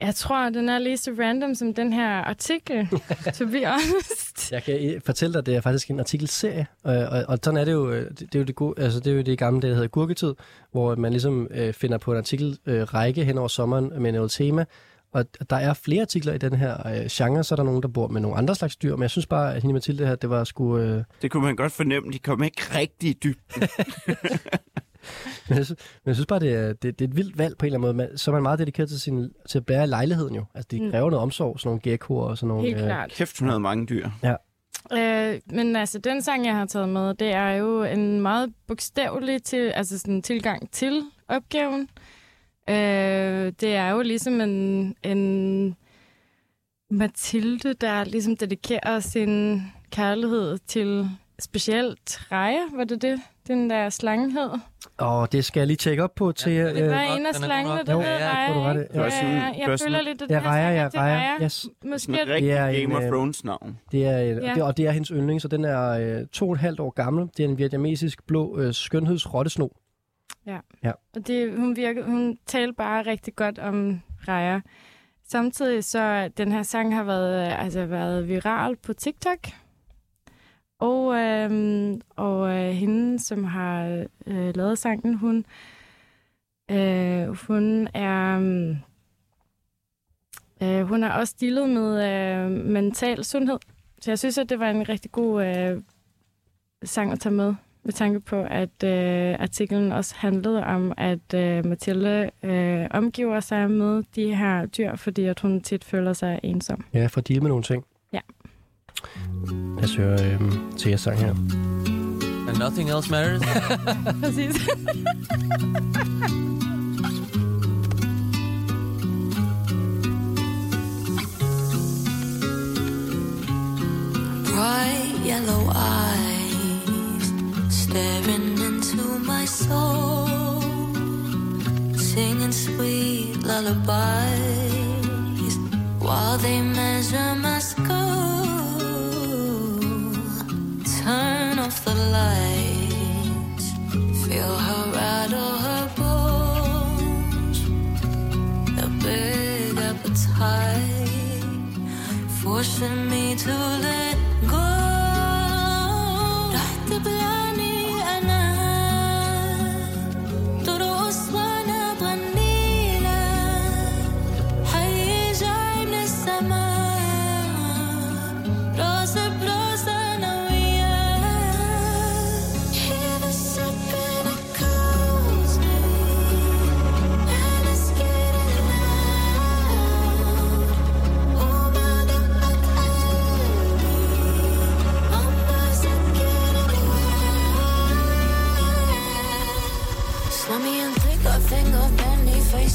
Jeg tror, den er lige så random som den her artikel, [LAUGHS] to be honest. Jeg kan øh, fortælle dig, at det er faktisk en artikelserie, og, og, og sådan er det jo, øh, det, er jo det, gode, altså det er jo det gamle, det der hedder gurketid, hvor man ligesom øh, finder på en artikelrække øh, række hen over sommeren med noget tema, og der er flere artikler i den her øh, genre, så er der nogen, der bor med nogle andre slags dyr, men jeg synes bare, at hende Mathilde her, det var sgu... Øh, Det kunne man godt fornemme, de kom ikke rigtig i dybden. [LAUGHS] men, jeg synes, men jeg synes bare, det er, det, det er et vildt valg på en eller anden måde. Man, så er man meget dedikeret til, sin, til at bære i lejligheden jo. Altså, det Mm. kræver noget omsorg, sådan nogle geckoer og sådan nogle... Helt klart. Kæft, hun havde mange dyr. Ja. Øh, men altså, den sang, jeg har taget med, det er jo en meget bogstavelig til, altså sådan, tilgang til opgaven. Øh, det er jo ligesom en, en Mathilde, der ligesom dedikerer sin kærlighed til specielt Reje, var det det? Den der slange hed. Og det skal jeg lige tjekke op på til... Ja, Det var en af slangene, der hed ja, Reje. Det sådan- Ja, det jeg føler lidt, at Det er sang ja. Raja. Yes. Måske en er rigtig Det er en, Game of øh, Thrones navn. Det er, Ja. ja. det, og det er hendes yndling, så den er øh, to og et halvt år gammel. Det er en vietnamesisk blå øh, skønhedsrottesno. Ja. Ja. Og det, hun, virker, hun talte bare rigtig godt om Raja. Samtidig så, den her sang har været, øh, altså, været viral på TikTok. Og, øhm, og øh, hende, som har øh, lavet sangen, hun, øh, hun er... øhm, Øh, hun har også dealet med øh, mental sundhed. Så jeg synes, at det var en rigtig god øh, sang at tage med, med tanke på, at øh, artiklen også handlede om, at øh, Mathilde øh, omgiver sig med de her dyr, fordi at hun tit føler sig ensom. Ja, for at med nogle ting. Ja. Lad os høre øh, til jeres sang her. And nothing else matters. [LAUGHS] Præcis. bright yellow eyes staring into my soul, singing sweet lullabies while they measure my skull. Turn off the lights, feel her rattle her bones, a big appetite forcing me to let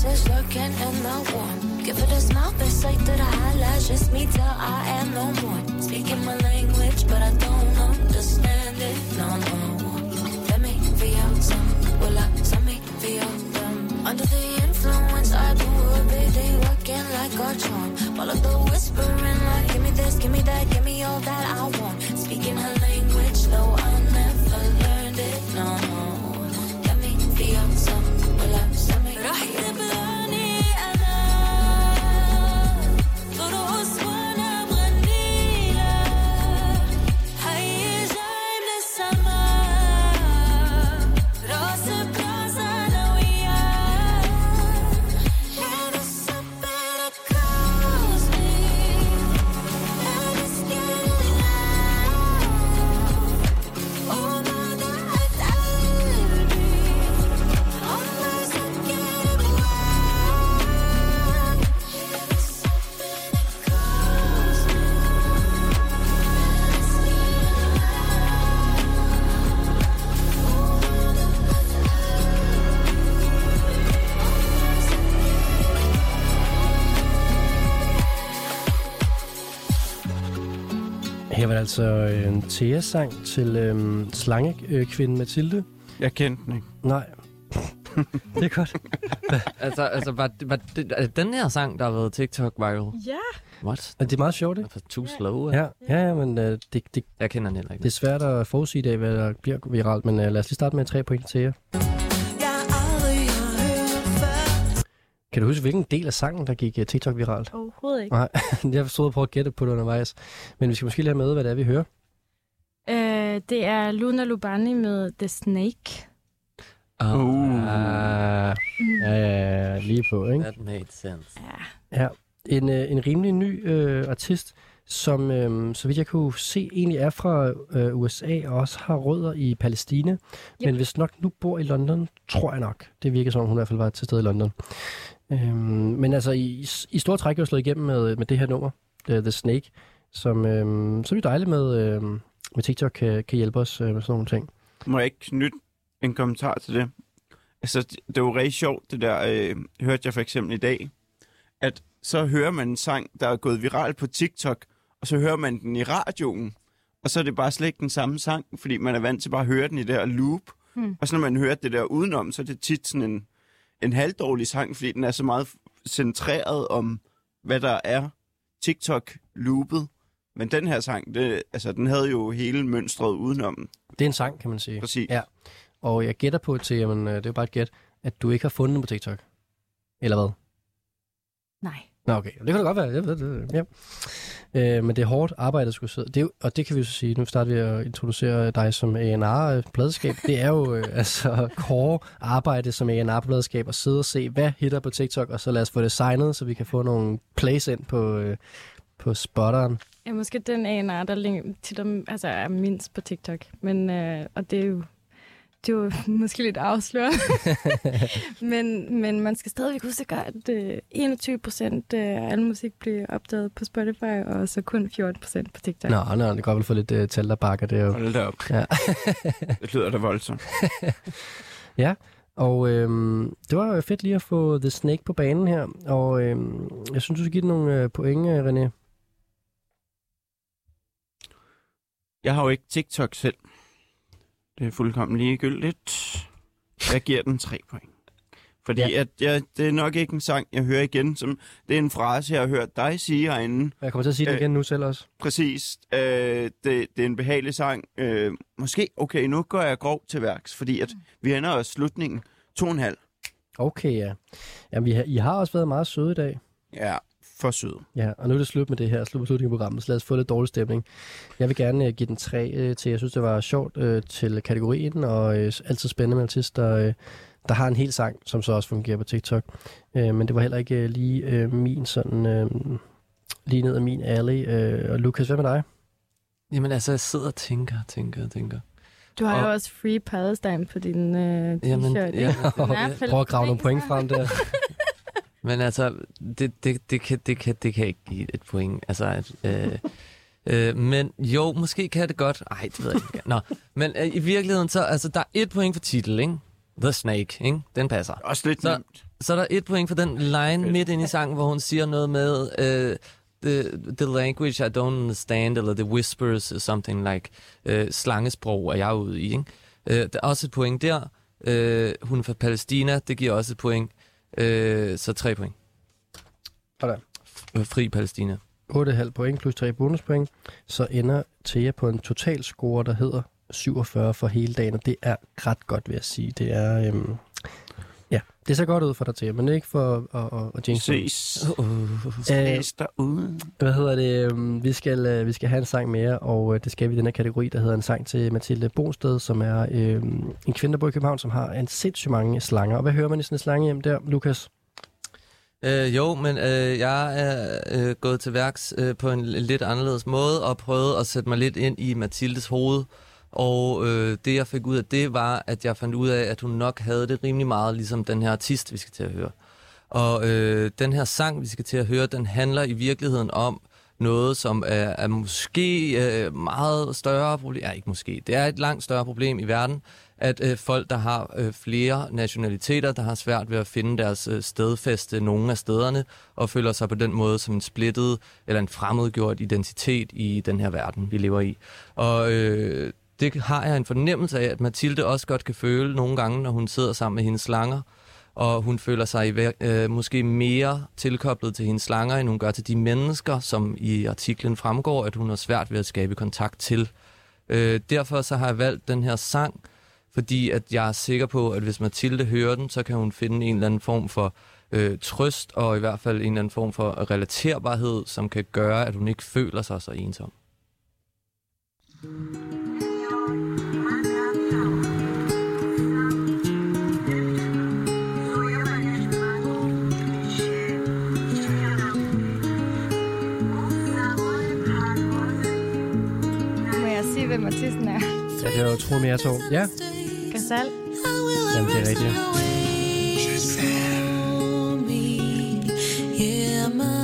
faces looking in the warm. Give it a smile, they say that I just me till I am no more. Speaking my language, but I don't understand it. No, no. Let me your some, will I send me your them? Under the influence, I do a baby working like a charm. Follow the whispering, like give me this, give me that, give me all that I want. Speaking her language, though Her var det altså øh, en Thea-sang til øh, slangekvinden Mathilde. Jeg kendte den ikke. Nej. [LAUGHS] det er godt. [LAUGHS] altså, altså var, var det, er det den her sang, der har været TikTok viral? Ja. What? Men det er meget sjovt, ikke? For too slow. Ja, ja, ja men øh, det, det, Jeg kender den heller ikke. det er svært at forudsige det, hvad der bliver viralt, men øh, lad os lige starte med tre point til jer. Kan du huske, hvilken del af sangen, der gik uh, TikTok viralt? Overhovedet ikke. Nej, [LAUGHS] jeg stod og prøvede at gætte på det undervejs. Men vi skal måske lige have med, hvad det er, vi hører. Øh, det er Luna Lubani med The Snake. Oh, Uh. ja, ja, ja, lige på, ikke? That made sense. Ja, en, øh, en rimelig ny øh, artist, som, øh, så vidt jeg kunne se, egentlig er fra øh, USA og også har rødder i Palæstina, yep. men hvis nok nu bor i London, tror jeg nok. Det virker som om, hun i hvert fald var til stede i London. Øhm, men altså, i, i store træk er jo slået igennem med, med det her nummer, The, The Snake, som, øh, som er dejligt med, øh, med TikTok kan, kan hjælpe os øh, med sådan nogle ting. Må jeg ikke knytte en kommentar til det? Altså, det, er jo rigtig sjovt, det der, øh, hørte jeg for eksempel i dag, at så hører man en sang, der er gået viral på TikTok, og så hører man den i radioen, og så er det bare slet ikke den samme sang, fordi man er vant til bare at høre den i det her loop. Hmm. Og så når man hører det der udenom, så er det tit sådan en, en halvdårlig sang, fordi den er så meget centreret om, hvad der er TikTok-loopet. Men den her sang, det, altså, den havde jo hele mønstret udenom. Det er en sang, kan man sige. Præcis. Ja. Og jeg gætter på til, jamen, øh, det er jo bare et gæt, at du ikke har fundet den på TikTok. Eller hvad? Nej. Nå, okay. Det kan da godt være. Jeg ved det. Ja. Øh, men det er hårdt arbejde at skulle sidde. Det er jo, og det kan vi jo så sige. Nu starter vi at introducere dig som A&R-pladeskab. Det er jo øh, [LAUGHS] altså core arbejde som A&R-pladeskab at sidde og se, hvad hitter på TikTok, og så lad os få det signet, så vi kan få nogle plays ind på, øh, på spotteren. Ja, måske den A&R, der til dem, altså er mindst på TikTok. Men, øh, og det er jo det jo måske lidt afsløret. [LAUGHS] men, men man skal stadigvæk huske, at øh, 21 procent af al musik bliver opdaget på Spotify, og så kun 14 procent på TikTok. Nå, nå, det kan godt vel få lidt uh, tal, der bakker det jo. Hold da op. Ja. [LAUGHS] [LAUGHS] det lyder da voldsomt. ja, og øhm, det var jo fedt lige at få The Snake på banen her, og øhm, jeg synes, du skal give den nogle øh, point, øh, René. Jeg har jo ikke TikTok selv. Er fuldkommen ligegyldigt. Jeg giver den tre point. Fordi ja. at jeg, det er nok ikke en sang, jeg hører igen. Som, det er en frase, jeg har hørt dig sige herinde. Jeg kommer til at sige det igen nu selv også. Præcis. Øh, det, det er en behagelig sang. Øh, måske, okay, nu går jeg grov til værks, fordi at vi ender også slutningen. To og en halv. Okay, ja. Jamen, vi har, I har også været meget søde i dag. Ja, for sød. Ja, og nu er det slut med det her, slut på slutningen af programmet, så lad os få lidt dårlig stemning. Jeg vil gerne uh, give den tre uh, til, jeg synes, det var sjovt uh, til kategorien, og uh, altid spændende med artist, der, uh, der har en hel sang, som så også fungerer på TikTok. Men det var heller ikke lige min sådan, lige ned ad min alley. Og Lukas, hvad med dig? Jamen altså, jeg sidder og tænker, tænker, tænker. Du har Og- jo også Free Palestine på din øh, t-shirt. Jamen, ja. Prøv at grave nogle point frem der. [LAUGHS] Men altså, det, det, det, kan, det, kan, det kan ikke give et point. Altså, at, øh, [LAUGHS] øh, men jo, måske kan det godt. Ej, det ved jeg ikke. Nå, men øh, i virkeligheden, så altså, der er et point for titel, ikke? The Snake, ikke? Den passer. Også lidt så, nemt. så er der et point for den line midt ind i sangen, hvor hun siger noget med... Øh, The, the language I don't understand, eller the whispers, something like øh, slangesprog er jeg ude i. Ikke? Øh, der er også et point der. Øh, hun er fra Palæstina, det giver også et point. Øh, så tre point. Sådan. Fri Palæstina. 8,5 point plus 3 bonuspoint, så ender Thea på en total score, der hedder 47 for hele dagen, og det er ret godt, vil jeg sige. Det er, øhm, ja, det ser godt ud for dig, Thea, men ikke for at, at, at jinx. Ses. Øh, Ses derude. Hvad hedder det? øhm, Vi skal, øh, vi skal have en sang mere, og øh, det skal vi i den her kategori, der hedder en sang til Mathilde Bonsted, som er øh, en kvinde, der bor i København, som har en sindssygt mange slanger. Og hvad hører man i sådan en slange hjem der, Lukas? Øh, jo, men øh, jeg er øh, gået til værks øh, på en lidt anderledes måde og prøvet at sætte mig lidt ind i Mathildes hoved. Og øh, det, jeg fik ud af det, var, at jeg fandt ud af, at hun nok havde det rimelig meget, ligesom den her artist, vi skal til at høre. Og øh, den her sang, vi skal til at høre, den handler i virkeligheden om noget, som er, er måske øh, meget større problem. Ja, ikke måske. Det er et langt større problem i verden, at øh, folk, der har øh, flere nationaliteter, der har svært ved at finde deres øh, stedfæste nogle af stederne, og føler sig på den måde som en splittet eller en fremmedgjort identitet i den her verden, vi lever i. Og øh, det har jeg en fornemmelse af, at Mathilde også godt kan føle nogle gange, når hun sidder sammen med hendes slanger, og hun føler sig i, øh, måske mere tilkoblet til hendes slanger, end hun gør til de mennesker, som i artiklen fremgår, at hun har svært ved at skabe kontakt til. Øh, derfor så har jeg valgt den her sang, fordi at jeg er sikker på, at hvis Mathilde hører den, så kan hun finde en eller anden form for øh, trøst, og i hvert fald en eller anden form for relaterbarhed, som kan gøre, at hun ikke føler sig så ensom. thank you hvem artisten er? Ja, det er jo True Merto. Ja, Gazal. jamen det er rigtigt. Yeah, my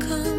Come.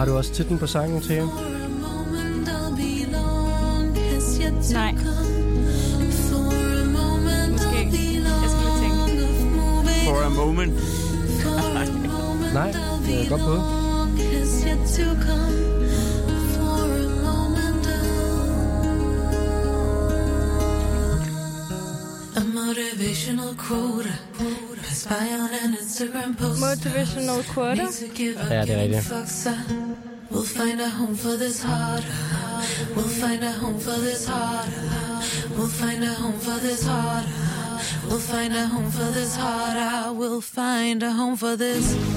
Har du også titlen på sangen til? on. moment I'll belong has yet to Nej. come. For a moment Måske. I'll belong Jeg skal lige tænke. For a moment. For a moment Nej, I'll det er godt på. belong has yet to come. For a moment A motivational quote Motivational quote. Need to give up Ja, det er rigtigt. We'll find a home for this heart. We'll find a home for this heart. We'll find a home for this heart. We'll find a home for this heart. I will find a home for this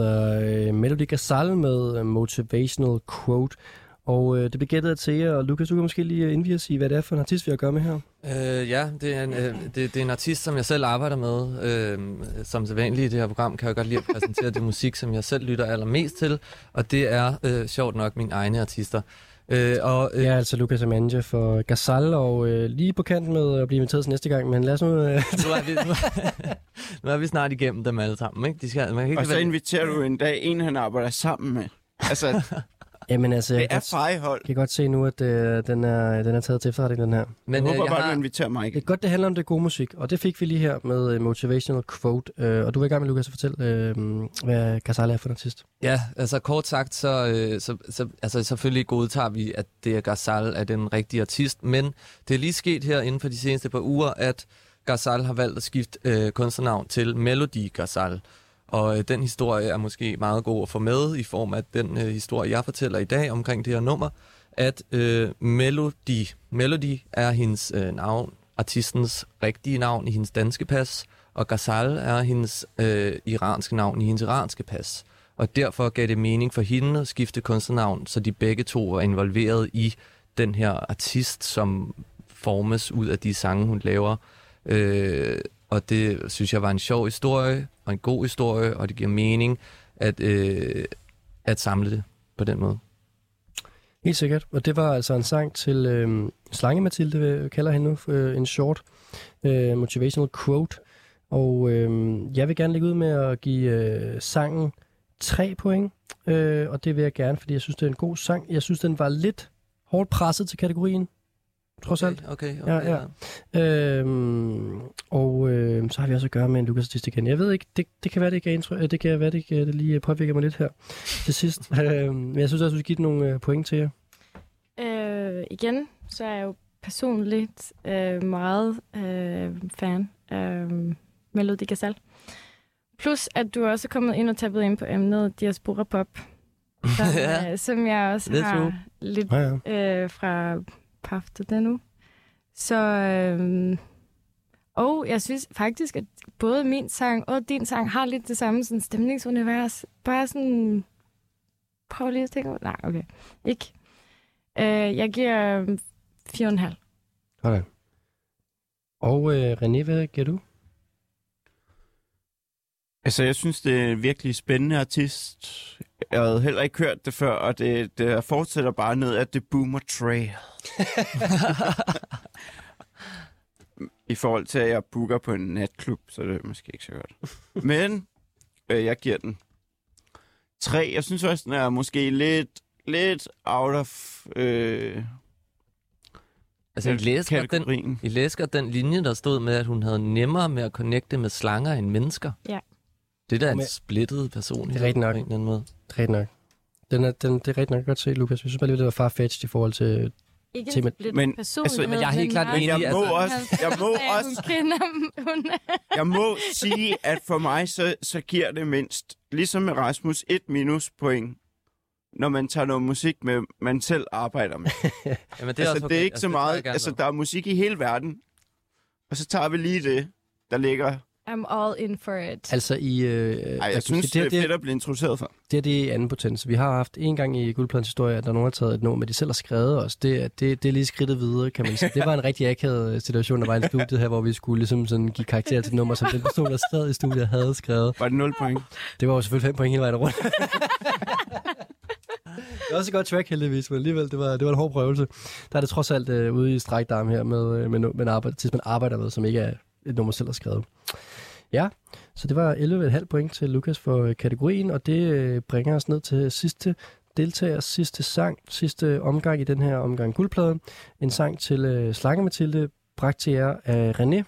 altså øh, Melody Gazal med øh, Motivational Quote. Og øh, det blev gættet til jer, og Lukas, du kan måske lige øh, indvige os i, hvad det er for en artist, vi har at gøre med her. Øh, ja, det er, en, øh, det, det er en artist, som jeg selv arbejder med. Øh, som sædvanligt i det her program kan jeg godt lide at præsentere [LAUGHS] det musik, som jeg selv lytter allermest til. Og det er øh, sjovt nok mine egne artister. Øh, og, øh, Jeg er altså Lukas Amanje for Gazal, og øh, lige på kanten med at blive inviteret til næste gang, men lad os nu... Øh, [LAUGHS] nu, er vi, nu, nu er vi snart igennem dem alle sammen. Ikke? De skal, man kan ikke Og så inviterer du en dag en, han arbejder sammen med. Altså, [LAUGHS] jamen altså, det jeg er fejhold. kan godt se nu, at øh, den, er, den er taget til efterretning, den her. Men Jeg øh, håber jeg bare, har, du inviterer mig Det ikke. er godt, det handler om det gode musik, og det fik vi lige her med øh, Motivational Quote. Øh, og du var i gang med, Lukas, at fortælle, øh, hvad Gazal er for en artist. Ja, altså kort sagt, så, øh, så, så altså, selvfølgelig godtager vi, at det er Gazal er den rigtige artist, men det er lige sket her inden for de seneste par uger, at Gazal har valgt at skifte øh, kunstnernavn til Melody Gazal. Og øh, den historie er måske meget god at få med i form af den øh, historie, jeg fortæller i dag omkring det her nummer, at øh, Melody, Melody er hendes øh, navn, artistens rigtige navn i hendes danske pas, og Ghazal er hendes øh, iranske navn i hendes iranske pas. Og derfor gav det mening for hende at skifte kunstnernavn, så de begge to var involveret i den her artist, som formes ud af de sange, hun laver. Øh, og det synes jeg var en sjov historie, og en god historie, og det giver mening at, øh, at samle det på den måde. Helt sikkert. Og det var altså en sang til øh, Slange Mathilde, øh, kalder hende nu, øh, en short øh, motivational quote. Og øh, jeg vil gerne lægge ud med at give øh, sangen tre point. Øh, og det vil jeg gerne, fordi jeg synes, det er en god sang. Jeg synes, den var lidt hårdt presset til kategorien. Trods alt. Okay, okay, Ja, ja. Øhm, og øh, så har vi også at gøre med en Lukas artist igen. Jeg ved ikke, det, det kan være, det, ikke er indtryk, det kan være, det, ikke, det lige påvirker mig lidt her til sidst. [LAUGHS] øhm, men jeg synes også, at du skal give nogle øh, point til jer. Øh, igen, så er jeg jo personligt øh, meget øh, fan af Melody Gazal. Plus, at du også er kommet ind og tappet ind på emnet Diaspora Pop, [LAUGHS] som, Ja. øh, som jeg også Det er har true. lidt Ja, ja. øh, fra paftet den nu. Så, øh, og jeg synes faktisk, at både min sang og din sang har lidt det samme sådan, stemningsunivers. Bare sådan... Prøv lige at tænke over- Nej, okay. Ikke. Øh, jeg giver øh, 4,5. Sådan. Og øh, René, hvad giver du? Altså, jeg synes, det er en virkelig spændende artist. Jeg havde heller ikke hørt det før, og det, det fortsætter bare ned af det Boomer Trail. [LAUGHS] I forhold til, at jeg booker på en natklub, så er det måske ikke så godt. Men øh, jeg giver den 3. Jeg synes også, den er måske lidt, lidt out of... Øh, Altså, I læste, godt den, kategorien. I godt den linje, der stod med, at hun havde nemmere med at connecte med slanger end mennesker. Ja. Det der er en Men- splittet person. Det er rigtigt nok. På en eller anden måde. Det er rigtigt nok. Den er, den, det er rigtigt nok godt se, Lukas. Jeg synes bare lige, det var farfetched i forhold til... Ikke Til- en split men- altså- Men jeg er helt klart enig, Jeg må altså- også, jeg må også Hun kender hun Jeg må sige, at for mig, så, så giver det mindst, ligesom med Rasmus, et minuspoint, når man tager noget musik med, man selv arbejder med. [LAUGHS] Jamen, det er, Det altså, også det er ikke altså, så jeg meget. Altså, der er musik i hele verden. Og så tager vi lige det, der ligger... I'm all in for it. Altså i... Øh, Ej, jeg synes, det, det er fedt at blive introduceret for. Det, er det anden potens. Vi har haft en gang i Guldpladens historie, at der er nogen, der har taget et nummer, de selv har skrevet os. Det, er- det, det er lige skridtet videre, kan man sige. Det var en rigtig akavet situation, der var i studiet her, hvor vi skulle ligesom sådan give karakter til et nummer, som den person, der sad i studiet, havde skrevet. Var det 0 point? Det var jo selvfølgelig 5 point hele vejen rundt. det var også et godt track heldigvis, men alligevel, det var, det var en hård prøvelse. Der er det trods alt øh, ude i strækdarm her med, øh, med, med en arbejde, tids, man arbejder med, som ikke er et nummer selv har skrevet. Ja, så det var 11,5 point til Lukas for øh, kategorien, og det øh, bringer os ned til sidste deltager, sidste sang, sidste omgang i den her omgang guldplade. En sang til øh, Slange Mathilde, bragt til jer af René.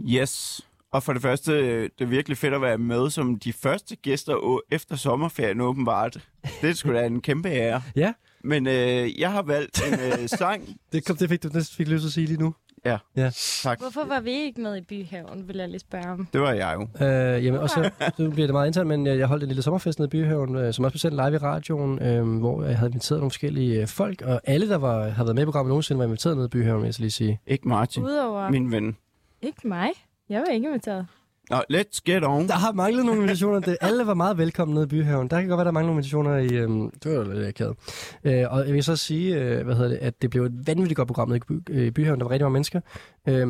Yes. Og for det første, øh, det er virkelig fedt at være med som de første gæster efter sommerferien åbenbart. Det skulle da en kæmpe ære. [LAUGHS] Ja. Men øh, jeg har valgt en øh, sang. [LAUGHS] Det, kom, det fik du det fik lyst til at sige lige nu. Ja. ja. Tak. Hvorfor var vi ikke med i byhaven, vil jeg lige spørge om. Det var jeg jo. Øh, jamen, og så så bliver det meget internt, men jeg, jeg holdt en lille sommerfest nede i Byhaven, øh, som også blev sendt live i radioen, øh, hvor jeg havde inviteret nogle forskellige øh, folk, og alle, der var, havde været med i programmet nogensinde, var inviteret nede i Byhaven, vil jeg så lige sige. Ikke Martin, Udover... min ven. Ikke mig. Jeg var ikke inviteret. Nå, let's get on. Der har manglet nogle invitationer. Det, alle var meget velkomne nede i Byhaven. Der kan godt være, der mangler nogle invitationer i... Øhm, det var lidt akavet. Øh, og jeg vil så sige, øh, hvad hedder det, at det blev et vanvittigt godt program nede i, by, øh, i Byhaven. Der var rigtig mange mennesker. Øh,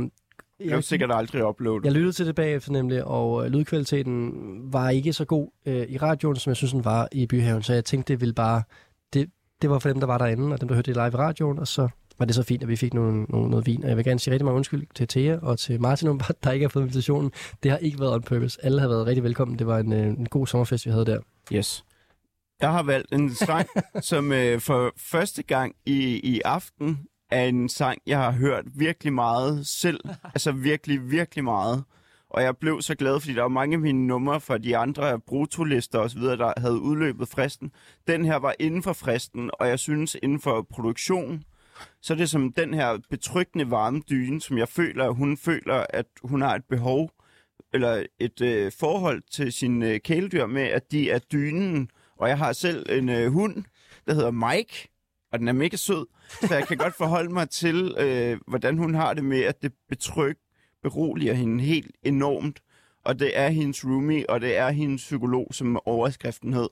Jeg har sikkert aldrig uploadet. Jeg lyttede til det bagefter nemlig, og øh, lydkvaliteten var ikke så god øh, i radioen, som jeg synes, den var i Byhaven. Så jeg tænkte, det ville bare... Det, det var for dem, der var derinde, og dem, der hørte det live i radioen, og så var det så fint, at vi fik nogle, nogle, noget vin. Og jeg vil gerne sige rigtig mange undskyld til Thea og til Martin, åbenbart, [LAUGHS] der ikke har fået invitationen. Det har ikke været on purpose. Alle har været rigtig velkommen. Det var en, øh, en god sommerfest, vi havde der. Yes. Jeg har valgt en sang, [LAUGHS] som øh, for første gang i, i aften er en sang, jeg har hørt virkelig meget selv. [LAUGHS] Altså virkelig, virkelig meget. Og jeg blev så glad, fordi der var mange af mine numre fra de andre brutolister osv., der havde udløbet fristen. Den her var inden for fristen, og jeg synes inden for produktion, så er det som den her betryggende varme dyne, som jeg føler, at hun føler, at hun har et behov eller et øh, forhold til sin øh, kæledyr med, at de er dynen. Og jeg har selv en øh, hund, der hedder Mike, og den er mega sød. Så jeg kan godt forholde mig til, øh, hvordan hun har det med, at det betryg, beroliger hende helt enormt. Og det er hendes roomie, og det er hendes psykolog, som overskriften hed.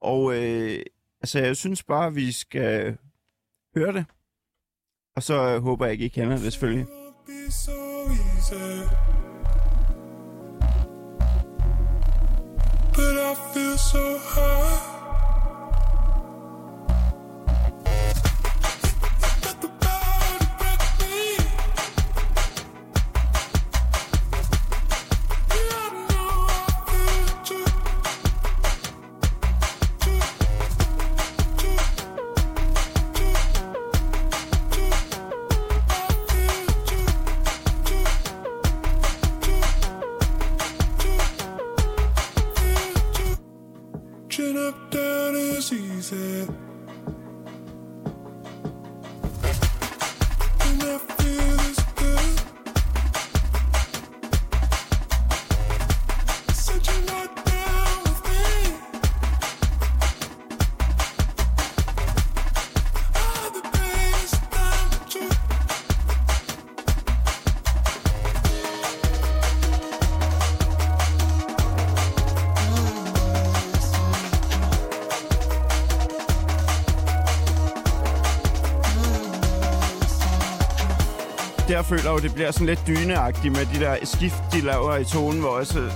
Og øh, altså, jeg synes bare, at vi skal øh, høre det. Og så øh, håber jeg ikke, I kender det selvfølgelig. But I feel so high. Der føler jo, det bliver sådan lidt dyneagtigt med de der skift, de laver i tonen, hvor også,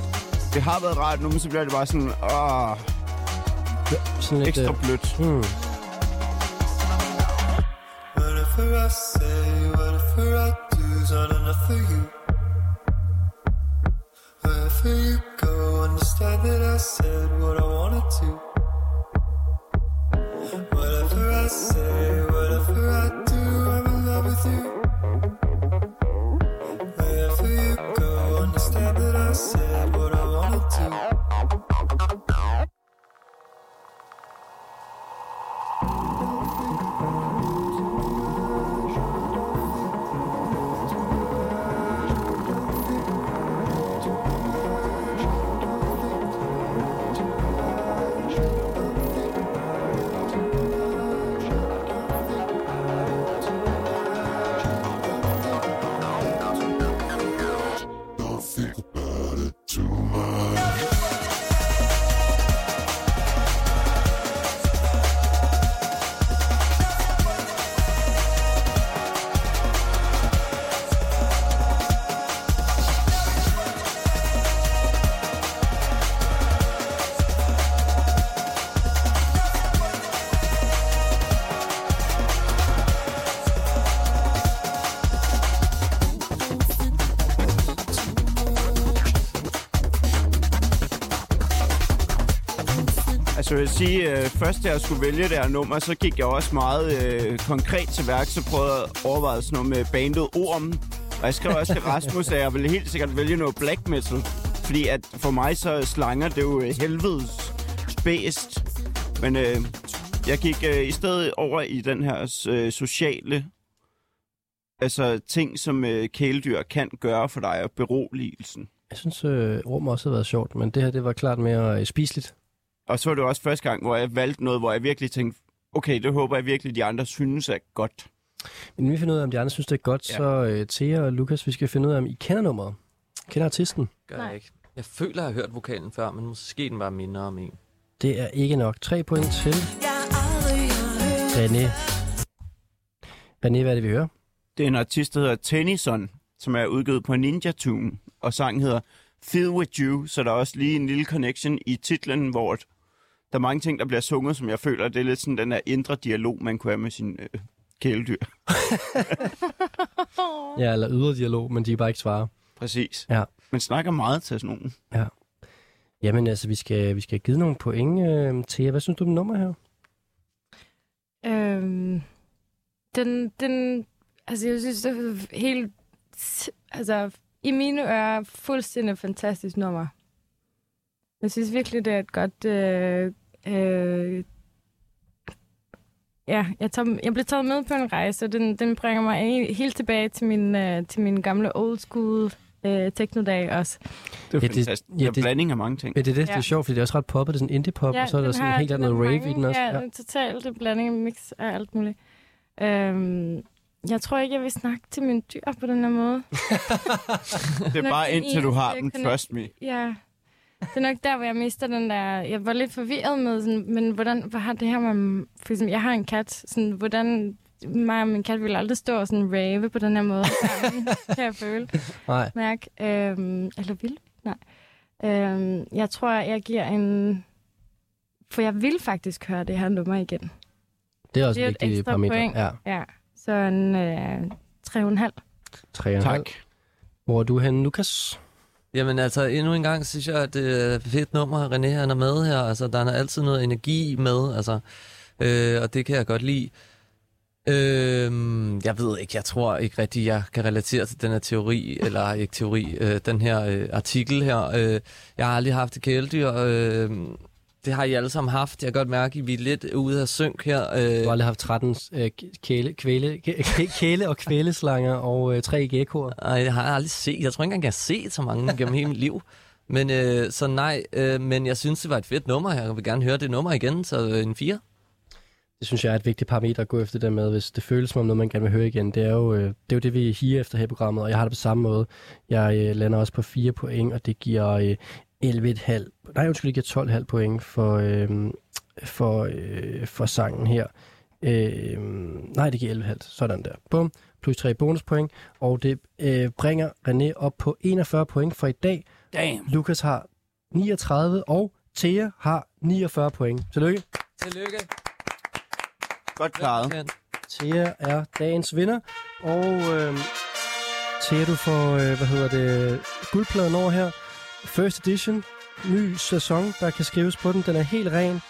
det har været rart nu, men så bliver det bare sådan, åh, Sådan lidt, ekstra øh, blødt. hmm. Sige, øh, først da jeg skulle vælge det her nummer, så gik jeg også meget øh, konkret til værk, så prøvede jeg at overveje sådan noget med bandet Orm. Og jeg skrev også til Rasmus, at jeg ville helt sikkert vælge noget black metal. Fordi at for mig så slanger det jo helvedes bedst. Men øh, jeg gik øh, i stedet over i den her øh, sociale altså ting, som øh, kæledyr kan gøre for dig, og beroligelsen. Jeg synes, øh, rum også har været sjovt, men det her, det var klart mere øh, spiseligt. Og så var det også første gang, hvor jeg valgte noget, hvor jeg virkelig tænkte, okay, det håber jeg virkelig, de andre synes er godt. Men inden vi finder ud af, om de andre synes, det er godt, ja. Så øh, Thea og Lukas, vi skal finde ud af, om I kender nummeret. Kender artisten? Gør Nej. jeg ikke. Jeg føler, jeg har hørt vokalen før, men måske den bare minder om en. Det er ikke nok. Tre point til René. René, hvad er det, vi hører? Det er en artist, der hedder Tennyson, som er udgivet på Ninja Tune, og sangen hedder Feel With You, så der er også lige en lille connection i titlen, hvor der er mange ting, der bliver sunget, som jeg føler, det er lidt sådan den der indre dialog, man kunne have med sin øh, kæledyr. Ja, eller ydre dialog, men de kan bare ikke svare. Præcis. Ja. Man snakker meget til sådan nogen. Jamen altså, vi skal, vi skal have givet nogle point. Øh, Thea, hvad synes du om nummer her? Øhm, den, den, altså jeg synes, det er helt, altså i mine ører, fuldstændig fantastisk nummer. Jeg synes virkelig, det er et godt, øh, øh, ja, jeg, tager, jeg blev taget med på en rejse, og den, den bringer mig he- helt tilbage til min, øh, til min gamle old school øh, teknodag også. Det er Ja, ja, det- fantastisk. Det, ja, ja, det- det, blanding af mange ting. Ja, det er det, det er Ja. sjovt, fordi det er også ret poppet. Det er sådan indie-pop, og så er der sådan har- helt andet rave mange- i den også. Ja, ja. totalt en blanding af mix af alt muligt. Øhm, jeg tror ikke, jeg vil snakke til mine dyr på den her måde. [LAUGHS] Det er bare indtil du har den, trust me. Ja, det er nok der, hvor jeg mister den der... Jeg var lidt forvirret med, sådan, men hvordan hvad har det her med... For eksempel, jeg har en kat, sådan, hvordan... Mig og min kat ville aldrig stå og sådan rave på den her måde. sammen, [LAUGHS] kan jeg føle. Nej. Mærke. Øhm, eller vil? Nej. Øhm, jeg tror, jeg giver en... For jeg vil faktisk høre det her nummer igen. Det er også Det er et vigtigt parameter. point. Ja, Ja, så en øh, 3,5. 3,5. Tak. Hvor er du henne, Lukas? Jamen altså, endnu en gang synes jeg, at det er et fedt nummer, René han er med her. Altså, der er altid noget energi med, altså, øh, og det kan jeg godt lide. Øh, jeg ved ikke, jeg tror ikke rigtigt, jeg kan relatere til den her teori, eller ikke teori, øh, den her øh, artikel her. Øh, jeg har aldrig haft et kæledyr. Øh, det har I alle sammen haft. Jeg kan godt mærke, at vi er lidt ude af synk her. Øh, Du har aldrig haft 13 øh, kæle, kvæle, kæ- kæle og kvæleslanger og øh, tre geckoer. Ej, jeg har aldrig set. Jeg tror ikke engang, jeg har set så mange gennem hele mit liv. Men øh, så nej, øh, men jeg synes, det var et fedt nummer. Jeg vil gerne høre det nummer igen, så øh, en 4. Det synes jeg er et vigtigt parameter at gå efter det med, hvis det føles som om noget, man gerne vil høre igen. Det er jo øh, det, er jo det vi higer efter her i programmet, og jeg har det på samme måde. Jeg øh, lander også på 4 point, og det giver øh, 11,5. Nej, undskyld, giver 12,5 point for, øh, for, øh, for sangen her. Øh, nej, det giver 11,5. Sådan der. Bum. Plus 3 bonuspoint. Og det øh, bringer René op på 41 point for i dag. Damn. Lukas har 39, og Thea har 49 point. Tillykke. Tillykke. Godt klaret. Thea er dagens vinder, og øh, Thea, du får, øh, hvad hedder det, guldpladen over her. First edition, ny sæson, der kan skrives på den. Den er helt ren.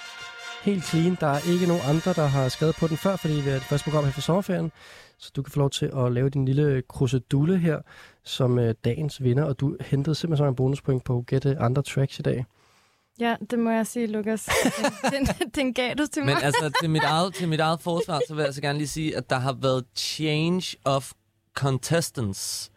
helt clean. Der er ikke nogen andre, der har skrevet på den før, fordi det er det første program her for sommerferien. Så du kan få lov til at lave din lille krusedulle her som øh, dagens vinder, og du hentede simpelthen så mange bonuspoint på gætte andre tracks i dag. Ja, det må jeg sige, Lukas. Den, [LAUGHS] den, den gav du til Men mig. altså, til mit, eget, til mit eget forsvar, så vil jeg så gerne lige sige, at der har været change of contestants.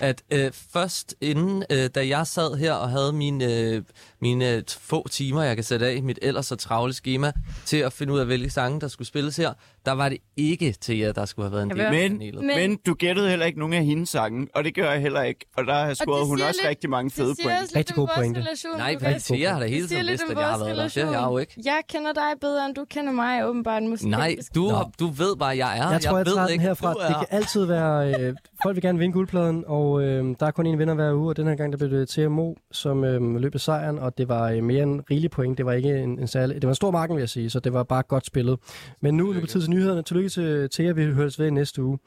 At øh, først inden, øh, da jeg sad her og havde mine, øh, mine få timer, jeg kan sætte af i mit ellers så travle schema, til at finde ud af, hvilke sange, der skulle spilles her, der var det ikke til jer, der skulle have været en del af Men, panelet. men, men du gættede heller ikke nogen af hendes sange, og det gør jeg heller ikke. Og der har scoret hun siger også lidt- rigtig mange fede point. om vores relation, Nej, fordi Thea har da hele tiden lidt vidst, at jeg har været der. Det har jeg jo ikke. Jeg kender dig bedre, end du kender mig, åbenbart. Måske. Nej, du, har, du ved bare, jeg er. Jeg tror, jeg, ved tager den ikke, herfra. du Det kan altid være... Øh, folk vil gerne vinde guldpladen, og øh, der er kun en vinder hver uge, og den her gang der blev det Thea Mo, som øh, løb af sejren, og det var øh, mere en rigelig point. Det var ikke en, en særlig... Det var en stor marken, vil jeg sige, så det var bare godt spillet. Men nu er det på tid til nyhederne. Tillykke til Thea, vi høres ved næste uge.